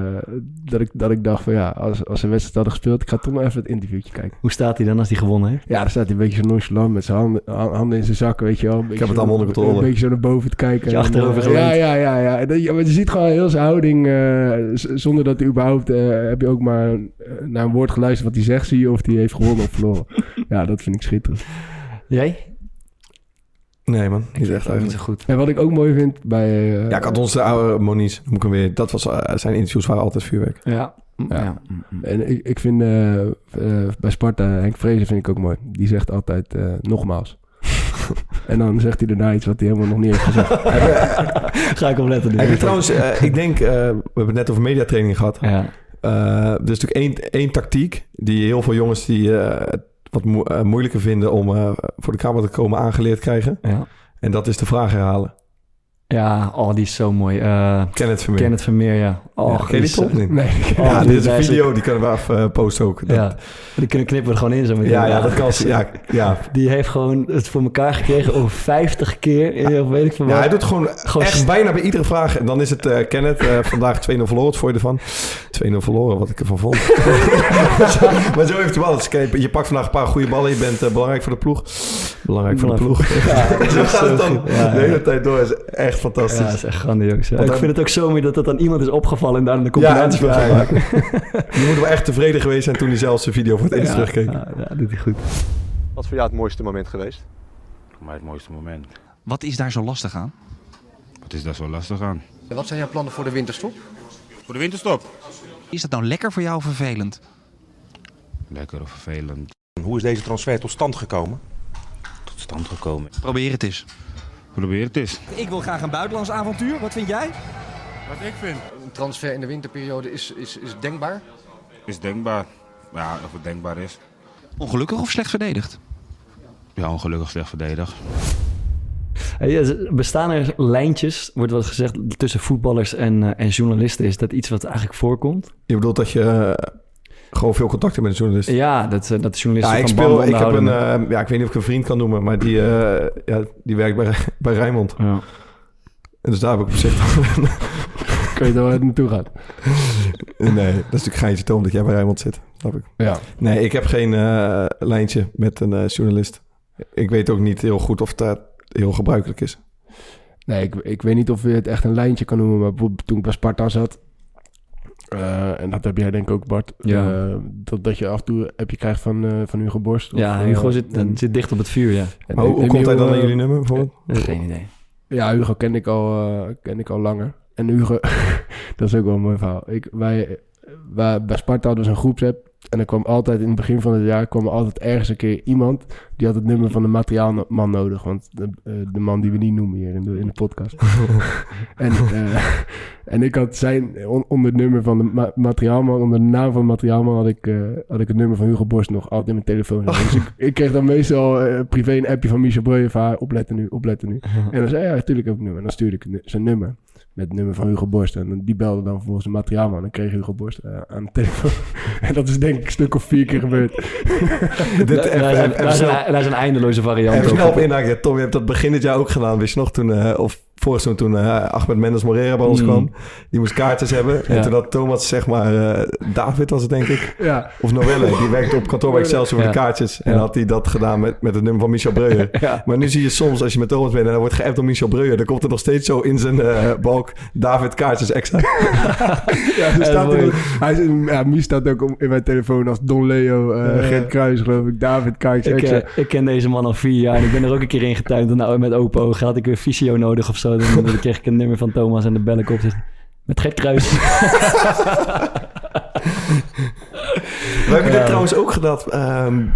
dat, ik, dat ik dacht van ja, als, als ze wedstrijd hadden gespeeld, ik ga toch nog even het interviewtje kijken. Hoe staat hij dan als hij gewonnen heeft? Ja, dan staat hij een beetje zo nonchalant met zijn handen, ha- handen in zijn zakken, weet je wel. Een beetje heb het allemaal onder controle. Een beetje zo naar boven te kijken. En, achterover eh, geleund. Ja, ja, ja. ja. En maar je ziet gewoon heel zijn houding, eh, zonder dat hij überhaupt, eh, heb je ook maar eh, naar een woord geluisterd wat hij zegt, zie je of hij heeft gewonnen of verloren. ja, dat vind ik schitterend. Jij? Nee man, niet echt ook niet eigenlijk. zo goed. En wat ik ook mooi vind bij... eh, Ja, ik had onze oude Moniz, noem ik hem weer. Dat was, eh, zijn interviews waren altijd vuurwerk. Ja. Ja. ja. En ik, ik vind eh, bij Sparta, Henk Vrezen vind ik ook mooi. Die zegt altijd eh, nogmaals. en dan zegt hij daarna iets wat hij helemaal nog niet heeft gezegd. Ga ik opletten. nu. Heb je trouwens, eh, ik denk, eh, we hebben het net over mediatraining gehad. Ja. Eh, er is natuurlijk één, één tactiek die heel veel jongens die eh, wat mo- eh, moeilijker vinden om eh, voor de camera te komen aangeleerd krijgen. Ja. En dat is de vraag herhalen. Ja, oh, die is zo mooi. Eh Ken het Vermeer. Kenneth Vermeer, ja. Oh, Ja, ken die toch niet? Nee, Oh, ja, dit is een video, die kunnen we af eh, posten ook. Dat- Ja, die kunnen knippen we er gewoon in zo meteen. ja, ja, dat kan. Ja, ja. Die heeft gewoon het voor elkaar gekregen over 50 keer. Of weet ik veel ja, hij doet gewoon, Gewoon echt bijna bij iedere vraag. En dan is het eh Kenneth, vandaag 2-0 verloren. Wat vond je ervan? 2-0 verloren, wat ik ervan vond. maar zo heeft hij wel. eens. Je pakt vandaag een paar goede ballen. Je bent belangrijk voor de ploeg. Belangrijk voor de ploeg. Ja, Zo gaat het dan de hele tijd door. is echt Ja, fantastisch. dat is echt grandioos. Ja, ik dan- vind het ook zo mooi dat dat aan iemand is opgevallen en daar een Ja, compilatie van ja, ja. maken. Je moet wel echt tevreden geweest zijn toen hij zelfs zijn video voor het eerst Ja, terugkeek. ja, ja, dat doet hij goed. Wat voor jou het mooiste moment geweest? Voor mij het mooiste moment. Wat is daar zo lastig aan? Wat is daar zo lastig aan? Wat zijn jouw plannen voor de winterstop? Voor de winterstop. Is dat nou lekker voor jou of vervelend? Lekker of vervelend. Hoe is deze transfer tot stand gekomen? Tot stand gekomen. Probeer het eens. Probeer het eens. Ik wil graag een buitenlands avontuur. Wat vind jij? Wat ik vind? Een transfer in de winterperiode is, is, is denkbaar. Is denkbaar. Ja, of het denkbaar is. Ongelukkig of slecht verdedigd? Ja, ongelukkig slecht verdedigd. Hey, eh, bestaan er lijntjes, wordt wel gezegd, tussen voetballers en, eh, en journalisten? Is dat iets wat eigenlijk voorkomt? Je bedoelt dat je... gewoon veel contacten met een journalist. Ja, dat, eh, dat de journalisten Ja, ik van speel, ik heb een, eh, ja, ik weet niet of ik een vriend kan noemen, maar die, eh, ja, die werkt bij, bij Rijnmond. Ja. En dus daar heb ik op zich Kun je daar naartoe gaat? Nee, dat is natuurlijk geintje Tom dat jij bij Rijnmond zit. Snap ik. Ja. Nee, ik heb geen lijntje met een journalist. Ik weet ook niet heel goed of dat heel gebruikelijk is. Nee, ik, ik weet niet of je het echt een lijntje kan noemen. Maar toen ik bij Sparta zat... eh, en dat heb jij denk ik ook, Bart. Ja. eh, dat, dat je af en toe heb je krijgt van, eh, van Hugo Borst. of, Ja, Hugo zit, en- zit dicht op het vuur, ja. en Maar hoe, komt hij dan aan jullie nummer bijvoorbeeld? Geen idee. Ja, Hugo ken ik al, ken ik al langer. En Hugo, dat is ook wel een mooi verhaal. Ik, wij, wij, bij Sparta hadden we zo'n groepsapp. En er kwam altijd in het begin van het jaar kwam er altijd ergens een keer iemand die had het nummer van de materiaalman nodig. Want de, eh, de man die we niet noemen hier in de, in de podcast. en, eh, en ik had zijn on- onder het nummer van de ma- materiaalman, onder de naam van de materiaalman, had ik, eh, had ik het nummer van Hugo Borst nog altijd in mijn telefoon. Dus ik, ik kreeg dan meestal privé een appje van Michel Breuer van haar, opletten nu, opletten nu. En dan zei hij, ja, natuurlijk heb ik nummer. En dan stuurde ik zijn nummer. Met het nummer van Hugo Borst. En die belde dan volgens de materiaalman. En dan kreeg Hugo Borst eh, aan de telefoon. en dat is denk ik een stuk of vier keer gebeurd. Dit, Daar- even- daar zijn- even daar snel- zijn- daar is een eindeloze variant Even snel op. op inhaken. Tom, je hebt dat begin dit jaar ook gedaan. Wist je nog toen, eh, of seizoen toen eh, Ahmed Mendes Morera bij ons Mm. kwam. Die moest kaartjes hebben. En toen had Thomas, zeg maar, eh, David was het denk ik. Ja. Of Noelle, die werkte op kantoor bij Excelsior voor Ja. de kaartjes. En Ja. had hij dat gedaan met, met het nummer van Michel Breuer. Ja. Maar nu zie je soms, als je met Thomas bent en dan wordt geappt door Michel Breuer, dan komt er nog steeds zo in zijn eh, balk David kaartjes extra. Ja, zo staat mooi. hij, ja, Mies staat ook in mijn telefoon als Don Leo, eh Ja. Gert Kruis geloof ik, David Kijks. Ik, eh, ik ken deze man al vier jaar en ik ben er ook een keer ingetuind. En nou, met open ogen had ik weer fysio nodig of zo. Dan, dan kreeg ik een nummer van Thomas en de bel ik op. Zeg, met gek kruis. We hebben dit trouwens ook gedaan. ehm,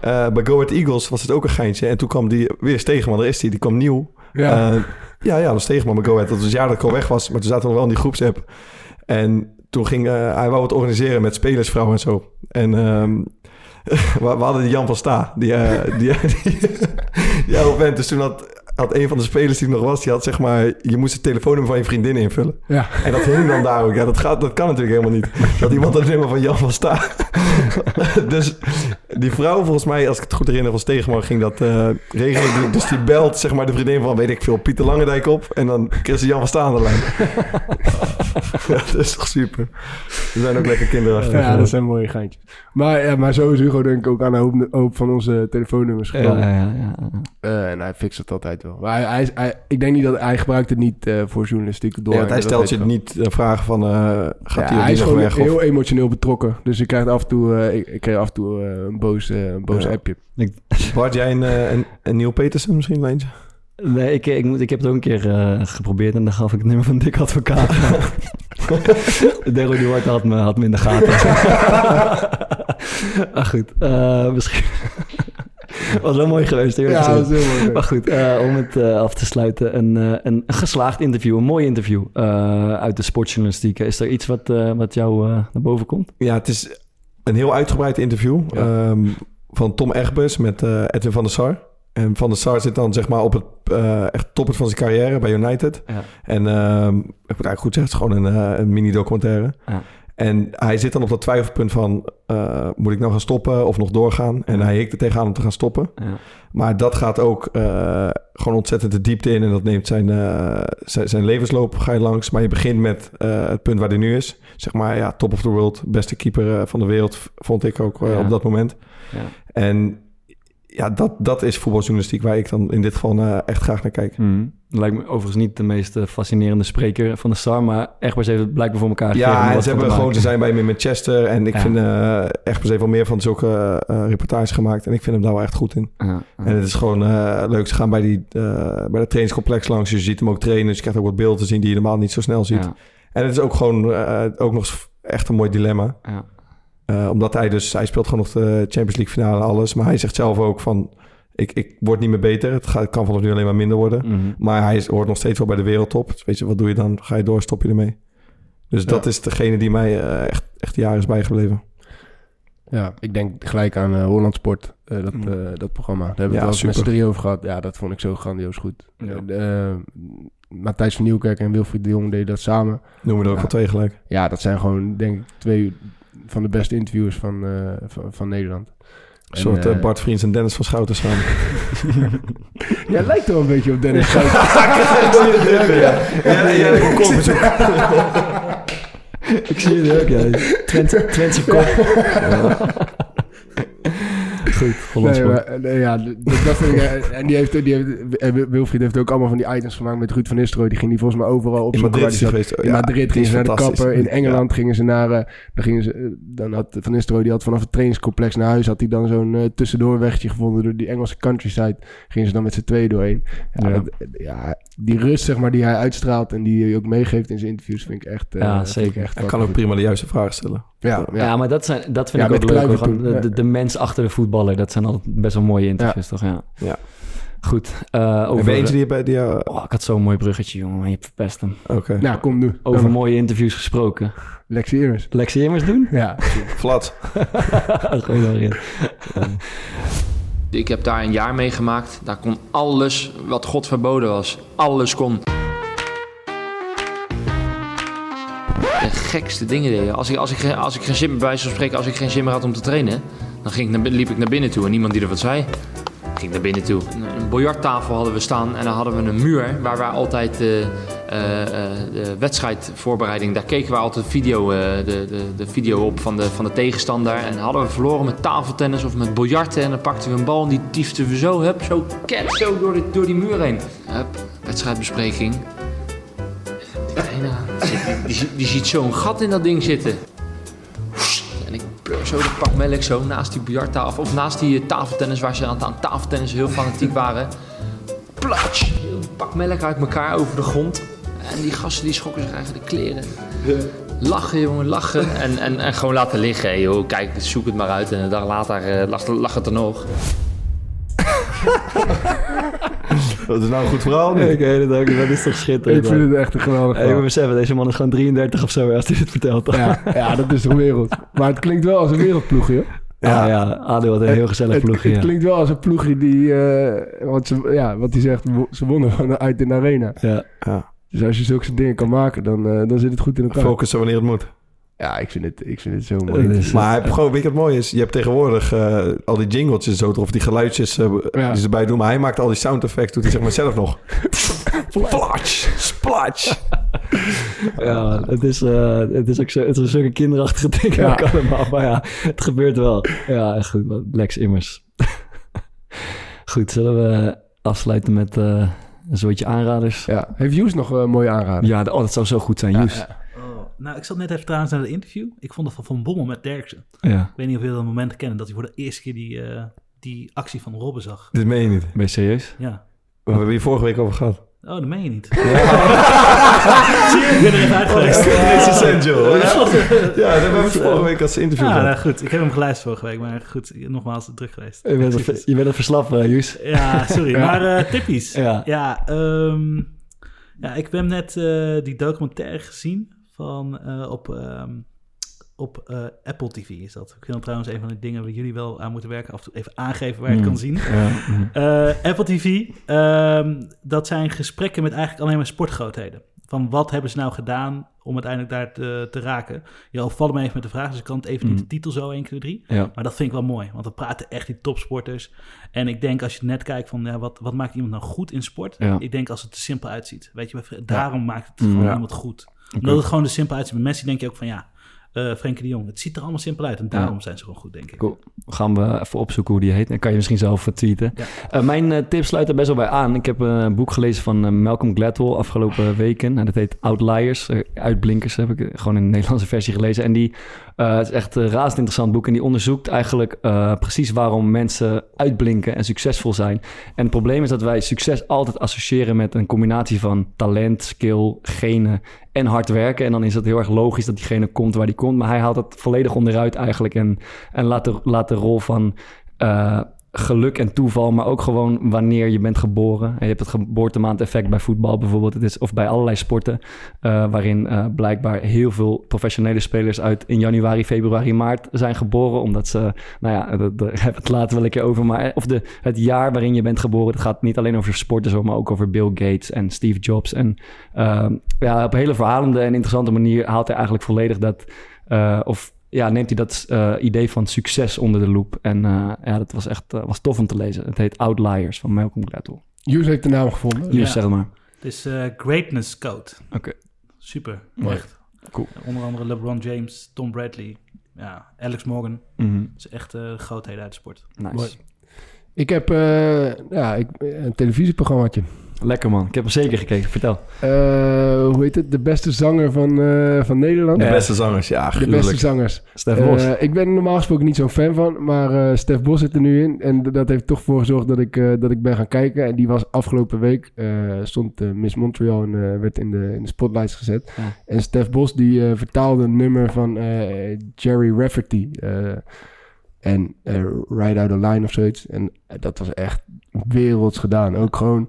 eh, bij Go Ahead Eagles was het ook een geintje. En toen kwam die weer Stegenman, daar is die. Die kwam nieuw. Ja. Eh, ja, ja, dat bij Go Ahead. Dat was het jaar dat ik al weg was. Maar toen zaten we nog wel in die groepsapp. En toen ging eh, hij wou het organiseren met spelersvrouwen en zo. En ehm, we, we hadden die Jan van Sta. Die, eh die. Dus toen had, had een van de spelers die nog was... die had zeg maar... je moest het telefoonnummer van je vriendin invullen. Ja. En dat hing dan daar ook. Ja, dat, gaat, dat kan natuurlijk helemaal niet. Dat iemand het nummer van Jan van Sta. dus die vrouw, volgens mij, als ik het goed herinner, van Stegenman, ging dat eh, regelen. Dus die belt, zeg maar, de vriendin van, weet ik veel, Pieter Langendijk op. En dan kreeg ze Jan van Sta aan de lijn. ja, dat is toch super. We zijn ook lekker kinderachtig. Ja, dat zijn mooie geintjes. Maar, ja, maar zo is Hugo denk ik ook aan een hoop, hoop van onze telefoonnummers ja, gekomen. ja, ja, ja. Eh, en hij fixt het altijd wel. Maar hij, hij, ik denk niet dat hij gebruikt het niet eh, voor journalistieke door. Ja, want hij stelt je niet vragen van, uh, gaat ja, hij, hij is gewoon weg? heel of... emotioneel betrokken. Dus ik krijg af en toe, uh, ik, ik krijg af en toe uh, een boos, een boos Ja. appje. Bart, jij een, een, een Neil Petersen misschien, Lijntje? Nee, ik, ik, moet, ik heb het ook een keer uh, geprobeerd en dan gaf ik het nummer van Dick Advocaat. Dero Duarte had me, had me in de gaten. ah, goed. Uh, misschien... was wel mooi geweest. Ja, dat is heel mooi. Maar goed, uh, om het uh, af te sluiten. Een, uh, een geslaagd interview, een mooi interview uit de sportjournalistiek. Is er iets wat, wat jou naar boven komt? Ja, het is een heel uitgebreid interview ja. um, van Tom Egbers met Edwin van der Sar. En Van der Sar zit dan zeg maar op het uh, echt toppunt van zijn carrière bij United. Ja. En um, ik moet eigenlijk goed zeggen, het is gewoon een, uh, een mini-documentaire. Ja. En hij zit dan op dat twijfelpunt van... Uh, moet ik nou gaan stoppen of nog doorgaan? En hij hikt er tegenaan om te gaan stoppen. Ja. Maar dat gaat ook gewoon ontzettend de diepte in. En dat neemt zijn, zijn, zijn, levensloop ga je langs. Maar je begint met het punt waar hij nu is. Zeg maar, ja, top of the world. Beste keeper van de wereld, vond ik ook ja. op dat moment. Ja. En ja, dat, dat is voetbaljournalistiek waar ik dan in dit geval uh, echt graag naar kijk. Mm. Lijkt me overigens niet de meest uh, fascinerende spreker van de Star, maar Egbers heeft het blijkbaar voor elkaar Ja, en ze hebben gewoon, ze zijn bij hem in Manchester en ik ja. vind uh, Egbers heeft wel meer van zulke reportages gemaakt en ik vind hem daar wel echt goed in. Ja. En het is gewoon leuk, ze gaan bij, die, bij het trainingscomplex langs, dus je ziet hem ook trainen, dus je krijgt ook wat beelden te zien die je normaal niet zo snel ziet. Ja. En het is ook gewoon ook nog echt een mooi dilemma. Ja. Uh, omdat hij dus, hij speelt gewoon nog de Champions League finale en alles. Maar hij zegt zelf ook van, ik, ik word niet meer beter. Het, gaat, het kan vanaf nu alleen maar minder worden. Mm -hmm. Maar hij is, hoort nog steeds wel bij de wereldtop. Dus weet je, wat doe je dan? Ga je door, stop je ermee. Dus ja. dat is degene die mij uh, echt, echt jaren is bijgebleven. Ja, ik denk gelijk aan uh, Holland Sport, uh, dat, uh, dat programma. Daar hebben we ja, het wel met z'n drie over gehad. Ja, dat vond ik zo grandioos goed. Ja. Matthijs van Nieuwkerk en Wilfried de Jong deden dat samen. Noemen we er ook ja. wel twee gelijk. Ja, dat zijn gewoon, denk ik, twee van de beste interviewers van, eh, van, van Nederland. Een soort En, eh, eh, Bart Vriends en Dennis van Schouten samen. Jij lijkt wel een beetje op Dennis Schouten. ja. Ja, ja, ik kom zie het ook, ja. Twente, Twentse kop. Goed, Hollands Nee, sport. maar, nee, ja, dat, dat vind ik, eh, en die heeft, die heeft, en Wilfried heeft ook allemaal van die items gemaakt met Ruud van Nistelrooy. Die ging die volgens mij overal op In Madrid geweest. In Ja, Madrid gingen is ze naar de fantastisch. kapper. In Engeland gingen ze naar, eh, dan gingen ze, eh, dan had Van Nistelrooy, die had vanaf het trainingscomplex naar huis, had hij dan zo'n eh, tussendoorwegje gevonden door die Engelse countryside. Gingen ze dan met z'n tweeën doorheen. Ja, Ja. dat- ja, die rust zeg maar die hij uitstraalt en die hij ook meegeeft in zijn interviews vind ik echt, eh, Ja, zeker. echt Hij kan ook prima de juiste vragen stellen. Ja, Ja, ja. maar dat, zijn, dat vind Ja, ik ook leuk. Gewoon De, de, mens achter de voetballer. Dat zijn altijd best wel mooie interviews, toch? Ja. Ja. Goed. eh, over, je eentje die je bij die... eh, oh, ik had zo'n mooi bruggetje, jongen. Maar je verpest hem. Oké. Nou, kom nu. Over mooie interviews gesproken. Lexi Immers. Lexi Immers doen? Ja. Flat. Gooi erin. Ik heb daar een jaar meegemaakt. Daar kon alles wat God verboden was. Alles kon. Gekste dingen deden. Als ik, als ik, als ik geen zin spreken, als ik geen zin had om te trainen, dan ging ik naar, liep ik naar binnen toe en niemand die er wat zei. Ging naar binnen toe. Een, biljarttafel hadden we staan en dan hadden we een muur waar wij altijd eh, eh, eh, de wedstrijdvoorbereiding, daar keken we altijd video, de, de, de video op van de, van de tegenstander. En hadden we verloren met tafeltennis of met biljarten en dan pakten we een bal en die tiefden we zo, hup, zo ket, zo door die, door die muur heen. Hup, wedstrijdbespreking. Die die, ziet zo'n gat in dat ding zitten. En ik pleur zo de pak melk zo naast die biljarttafel. Of naast die eh, tafeltennis waar ze aan, aan tafeltennis heel fanatiek waren. Platsch! Heel pak melk uit elkaar over de grond. En die gasten die schokken zich eigenlijk de kleren. Lachen jongen, lachen. En, en, en gewoon laten liggen. Joh. Kijk, zoek het maar uit. En een dag later lag, lag het er nog. Dat is nou een goed verhaal. nu. Ik weet het ook. Dat is toch schitterend. Ik vind het echt een geweldig Hey, verhaal. we beseffen, deze man is gewoon 33 of zo als hij dit vertelt. toch? Ja, ja, dat is een wereld. Maar het klinkt wel als een wereldploegje. hoor. Ja, ja. ADO had een heel gezellig Het, ploegje. het ja. klinkt wel als een ploegje die, eh, wat, ze, ja, wat hij zegt, ze wonnen gewoon uit in de arena. Ja. Ja. Dus als je zulke dingen kan maken, dan, eh, dan zit het goed in elkaar. Focussen wanneer het moet. Ja, ik vind het, ik vind het zo mooi. Is- Maar hij heeft gewoon, weet je wat mooi is? Je hebt tegenwoordig eh, al die jingletjes zo, of die geluidjes eh, Ja. die ze erbij doen. Maar hij maakt al die sound effects, doet hij zeg maar zelf nog. Splatsch, splatsch. Ja, het is, eh, het is ook zo, het is zulke kinderachtige dingen Ja. ook allemaal. Maar ja, het gebeurt wel. Ja, echt goed. Lex Immers. goed, zullen we afsluiten met eh, een soortje aanraders? Ja. Heeft Joes nog een mooie aanrader? Ja, oh, dat zou zo goed zijn, Joes. Ja, nou, ik zat net even trouwens naar het interview. Ik vond het van Van Bommel met Derksen. Ja. Ik weet niet of jullie dat moment kennen dat hij voor de eerste keer die, eh, die actie van Robben zag. Dit meen je niet. Ben je serieus? Ja. We hebben hier vorige week over gehad. Oh, dat meen je niet. Zie je, ik ben er even uit geweest. Dit is essential. Ja, dat hebben we vorige week als interview Ja, gehad. nou goed. Ik heb hem geluisterd vorige week, maar goed, nogmaals druk geweest. Je bent, Excuses. je bent Joes. Ja, sorry. Ja. Maar eh tippies. Ja. Ja, ehm, ja, ik heb net eh, die documentaire gezien van, eh, op, ehm, op eh, Apple TV is dat. Ik vind dat trouwens een van de dingen waar jullie wel aan moeten werken. Af en toe even aangeven waar je het Mm. kan zien. Ja, mm. Eh, Apple TV, ehm, dat zijn gesprekken met eigenlijk alleen maar sportgrootheden. Van wat hebben ze nou gedaan om uiteindelijk daar te, te raken? Je vallen me even met de vraag, dus ik kan het even niet Mm. de titel zo 1, 2, 3. Ja. Maar dat vind ik wel mooi, want we praten echt die topsporters. En ik denk als je net kijkt van ja, wat, wat maakt iemand nou goed in sport? Ja. Ik denk als het er simpel uitziet. Weet je, daarom maakt het gewoon iemand goed. Omdat het gewoon er simpel uitziet. Met Messi denk je ook van ja, eh Frenkie de Jong. Het ziet er allemaal simpel uit en daarom zijn ze gewoon goed, denk ik. Cool. Gaan we even opzoeken hoe die heet. Dan kan je misschien zelf tweeten. Ja. Eh, mijn eh, tips sluiten er best wel bij aan. Ik heb een boek gelezen van Malcolm Gladwell afgelopen weken. En dat heet Outliers. uitblinkers heb ik gewoon in de Nederlandse versie gelezen. En die eh, het is echt een razend interessant boek. En die onderzoekt eigenlijk eh, precies waarom mensen uitblinken en succesvol zijn. En het probleem is dat wij succes altijd associëren met een combinatie van talent, skill, genen en hard werken. En dan is het heel erg logisch dat diegene komt waar die komt. Maar hij haalt het volledig onderuit eigenlijk. En, en laat, de, laat de rol van eh, geluk en toeval, maar ook gewoon wanneer je bent geboren. En je hebt het geboortemaand-effect bij voetbal bijvoorbeeld. Het is, of bij allerlei sporten. eh, waarin eh, blijkbaar heel veel professionele spelers uit in januari, februari, maart zijn geboren. Omdat ze, nou ja, daar hebben het later wel een keer over. Maar of de, het jaar waarin je bent geboren. Het gaat niet alleen over sporten, maar ook over Bill Gates en Steve Jobs. En ehm, ja, op een hele verhalende en interessante manier haalt hij eigenlijk volledig dat. eh, of ja, neemt hij dat eh, idee van succes onder de loep. En eh, ja, dat was echt eh, was tof om te lezen. Het heet Outliers van Malcolm Gladwell. Hughes heeft de naam gevonden. Hughes, zeg het maar. Het is eh, Greatness Code. Oké. Super, Mooi. echt. Cool. Onder andere LeBron James, Tom Bradley, ja, Alex Morgan. Mhm. Dat is echt eh grootheden uit de sport. Nice. Mooi. Ik heb eh, ja, ik, een televisieprogrammaatje. Lekker man. Ik heb hem zeker gekeken. Vertel. Eh, hoe heet het? De beste zanger van, eh, van Nederland. De beste zangers, ja, De beste zangers. Stef Eh, Bos. ik ben er normaal gesproken niet zo'n fan van, maar eh Stef Bos zit er nu in. En dat heeft toch voor gezorgd dat ik, eh, dat ik ben gaan kijken. En die was afgelopen week, eh, stond eh, Miss Montreal en eh, werd in de, in de spotlights gezet. Ja. En Stef Bos die eh, vertaalde een nummer van eh, Jerry Rafferty. eh, en eh, Ride Out of Line of zoiets. En eh, dat was echt werelds gedaan. Ook gewoon,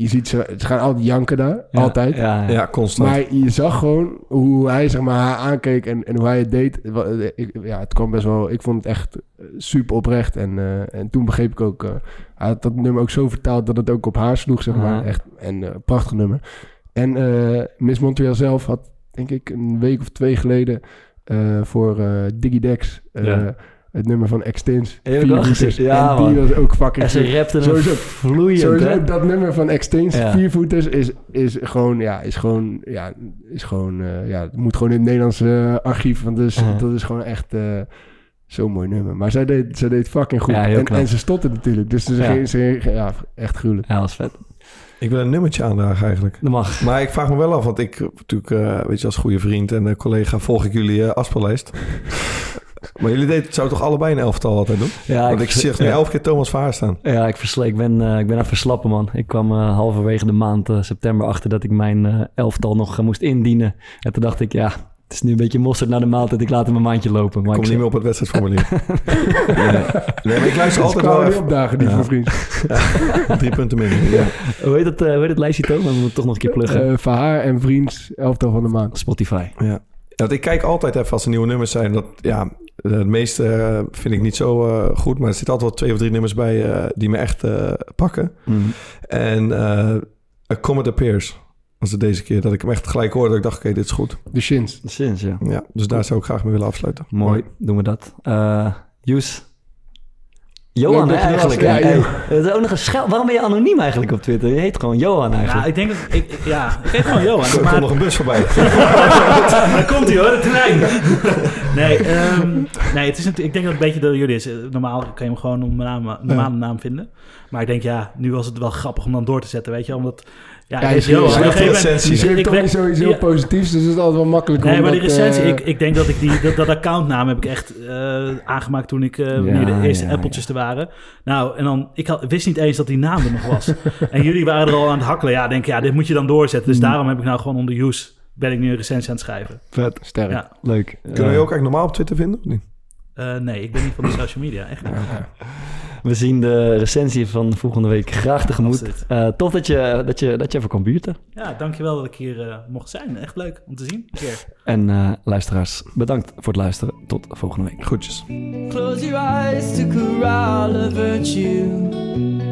je ziet ze, ze gaan altijd janken daar, Ja, altijd. Ja, ja. Ja, constant. Maar je zag gewoon hoe hij zeg maar, haar aankeek en, en hoe hij het deed. Ik, ja, het kwam best wel... Ik vond het echt eh, super oprecht. En, eh, en toen begreep ik ook... eh, hij had dat nummer ook zo vertaald dat het ook op haar sloeg, zeg maar. Echt en eh, prachtig nummer. En eh, Miss Montreal zelf had, denk ik, een week of twee geleden... eh, voor eh Digidex... eh, Ja. Het nummer van Extins. Viervoeters. Ja, en die man. was ook fucking... En ze rapte hem Sowieso- vloeiend, Sowieso hè? dat nummer van Extins, Ja. viervoeters, is, is gewoon, ja, is gewoon, ja, is gewoon, eh, ja, het moet gewoon in het Nederlandse eh, archief, want dus, Uh-huh. dat is gewoon echt eh, zo'n mooi nummer. Maar zij deed, zij deed fucking goed. Ja, heel en, knap. en ze stotterde natuurlijk, dus ze, Ja. ging- ze, ja, echt gruwelijk. Ja, dat was vet. Ik wil een nummertje aandragen eigenlijk. Dat mag. Maar ik vraag me wel af, want ik natuurlijk, eh, weet je, als goede vriend en eh, collega volg ik jullie uh, afspeellijst. Maar jullie deden, zou toch allebei een elftal altijd doen? Ja, want ik, ik- zie nu ja. elf keer Thomas Vaar staan. Ja, ik, versle- ik, ben, eh, ik ben aan het verslappen, man. Ik kwam eh, halverwege de maand eh, september achter dat ik mijn eh, elftal nog moest indienen. En toen dacht ik, ja, het is nu een beetje mosterd naar de maaltijd. Ik laat hem een maandje lopen. Maar Ik kom ik niet meer op het wedstrijdformulier. nee. nee, maar ik luister Dus altijd wel die even. opdagen, die Ja. van vriend. Ja, Drie punten minder. Ja. Hoe heet het, eh, hoe heet het lijstje, Toon? Dan moet ik toch nog een keer pluggen. Eh van haar en vriends, elftal van de maand. Spotify. Ja. Ja, want ik kijk altijd even als er nieuwe nummers zijn. Dat, ja, het meeste eh, vind ik niet zo eh, goed. Maar er zitten altijd wel twee of drie nummers bij eh, die me echt eh, pakken. Mhm. En eh A Comet Appears was het deze keer. Dat ik hem echt gelijk hoorde. Dat ik dacht, oké, dit is goed. De Shins. Sinds, ja. Ja, dus daar zou ik graag mee willen afsluiten. Mooi, doen we dat. Eh Joes. Johan, hè, eigenlijk. Ja, Hey, is ook nog een schel. Waarom ben je anoniem eigenlijk op Twitter? Je heet gewoon Johan Ja, eigenlijk. ik denk dat... Ik, ik- ja, ik heet gewoon Johan. Er komt nog een bus voorbij. Daar komt hij hoor, de trein. nee, ehm, nee het is natuurlijk, ik denk dat het een beetje door jullie is. Eh, Normaal kan je hem gewoon naam, normale naam vinden. Maar ik denk, ja, nu was het wel grappig om dan door te zetten, weet je. Omdat, ja, Ja, hij je schreef Op een gegeven moment- recensie. Je schreef ik toch ben- niet sowieso ja. positiefs, dus het is altijd wel makkelijk Nee, om maar die recensie, eh, ik, ik denk dat ik die, dat, dat accountnaam heb ik echt eh, aangemaakt toen ik, eh wanneer de eerste ja, appeltjes er waren. Nou, en dan, ik had, wist niet eens dat die naam er nog was. en jullie waren er al aan het hakkelen. Ja, denk ja, dit moet je dan doorzetten. Dus daarom heb ik nou gewoon onder use, ben ik nu een recensie aan het schrijven. Vet. Sterk. Ja. Leuk. Kunnen we je ook eigenlijk normaal op Twitter vinden? Of niet? Eh, nee, ik ben niet van de social media, echt niet. We zien de recensie van volgende week graag tegemoet. Eh tof dat je, dat, je, dat je even kwam buurten. Ja, dankjewel dat ik hier eh, mocht zijn. Echt leuk om te zien. Een keer. En eh, luisteraars, bedankt voor het luisteren. Tot volgende week. Groetjes. Close your eyes to corral a virtue.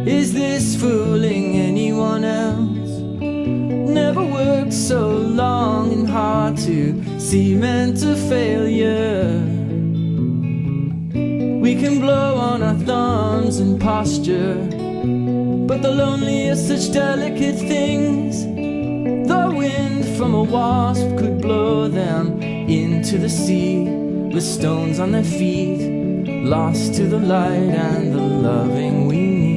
Is this fooling anyone else? Never worked so long and hard to cement a failure. We can blow on our thumbs and posture, but the lonely are such delicate things. The wind from a wasp could blow them into the sea with stones on their feet, lost to the light and the loving we need.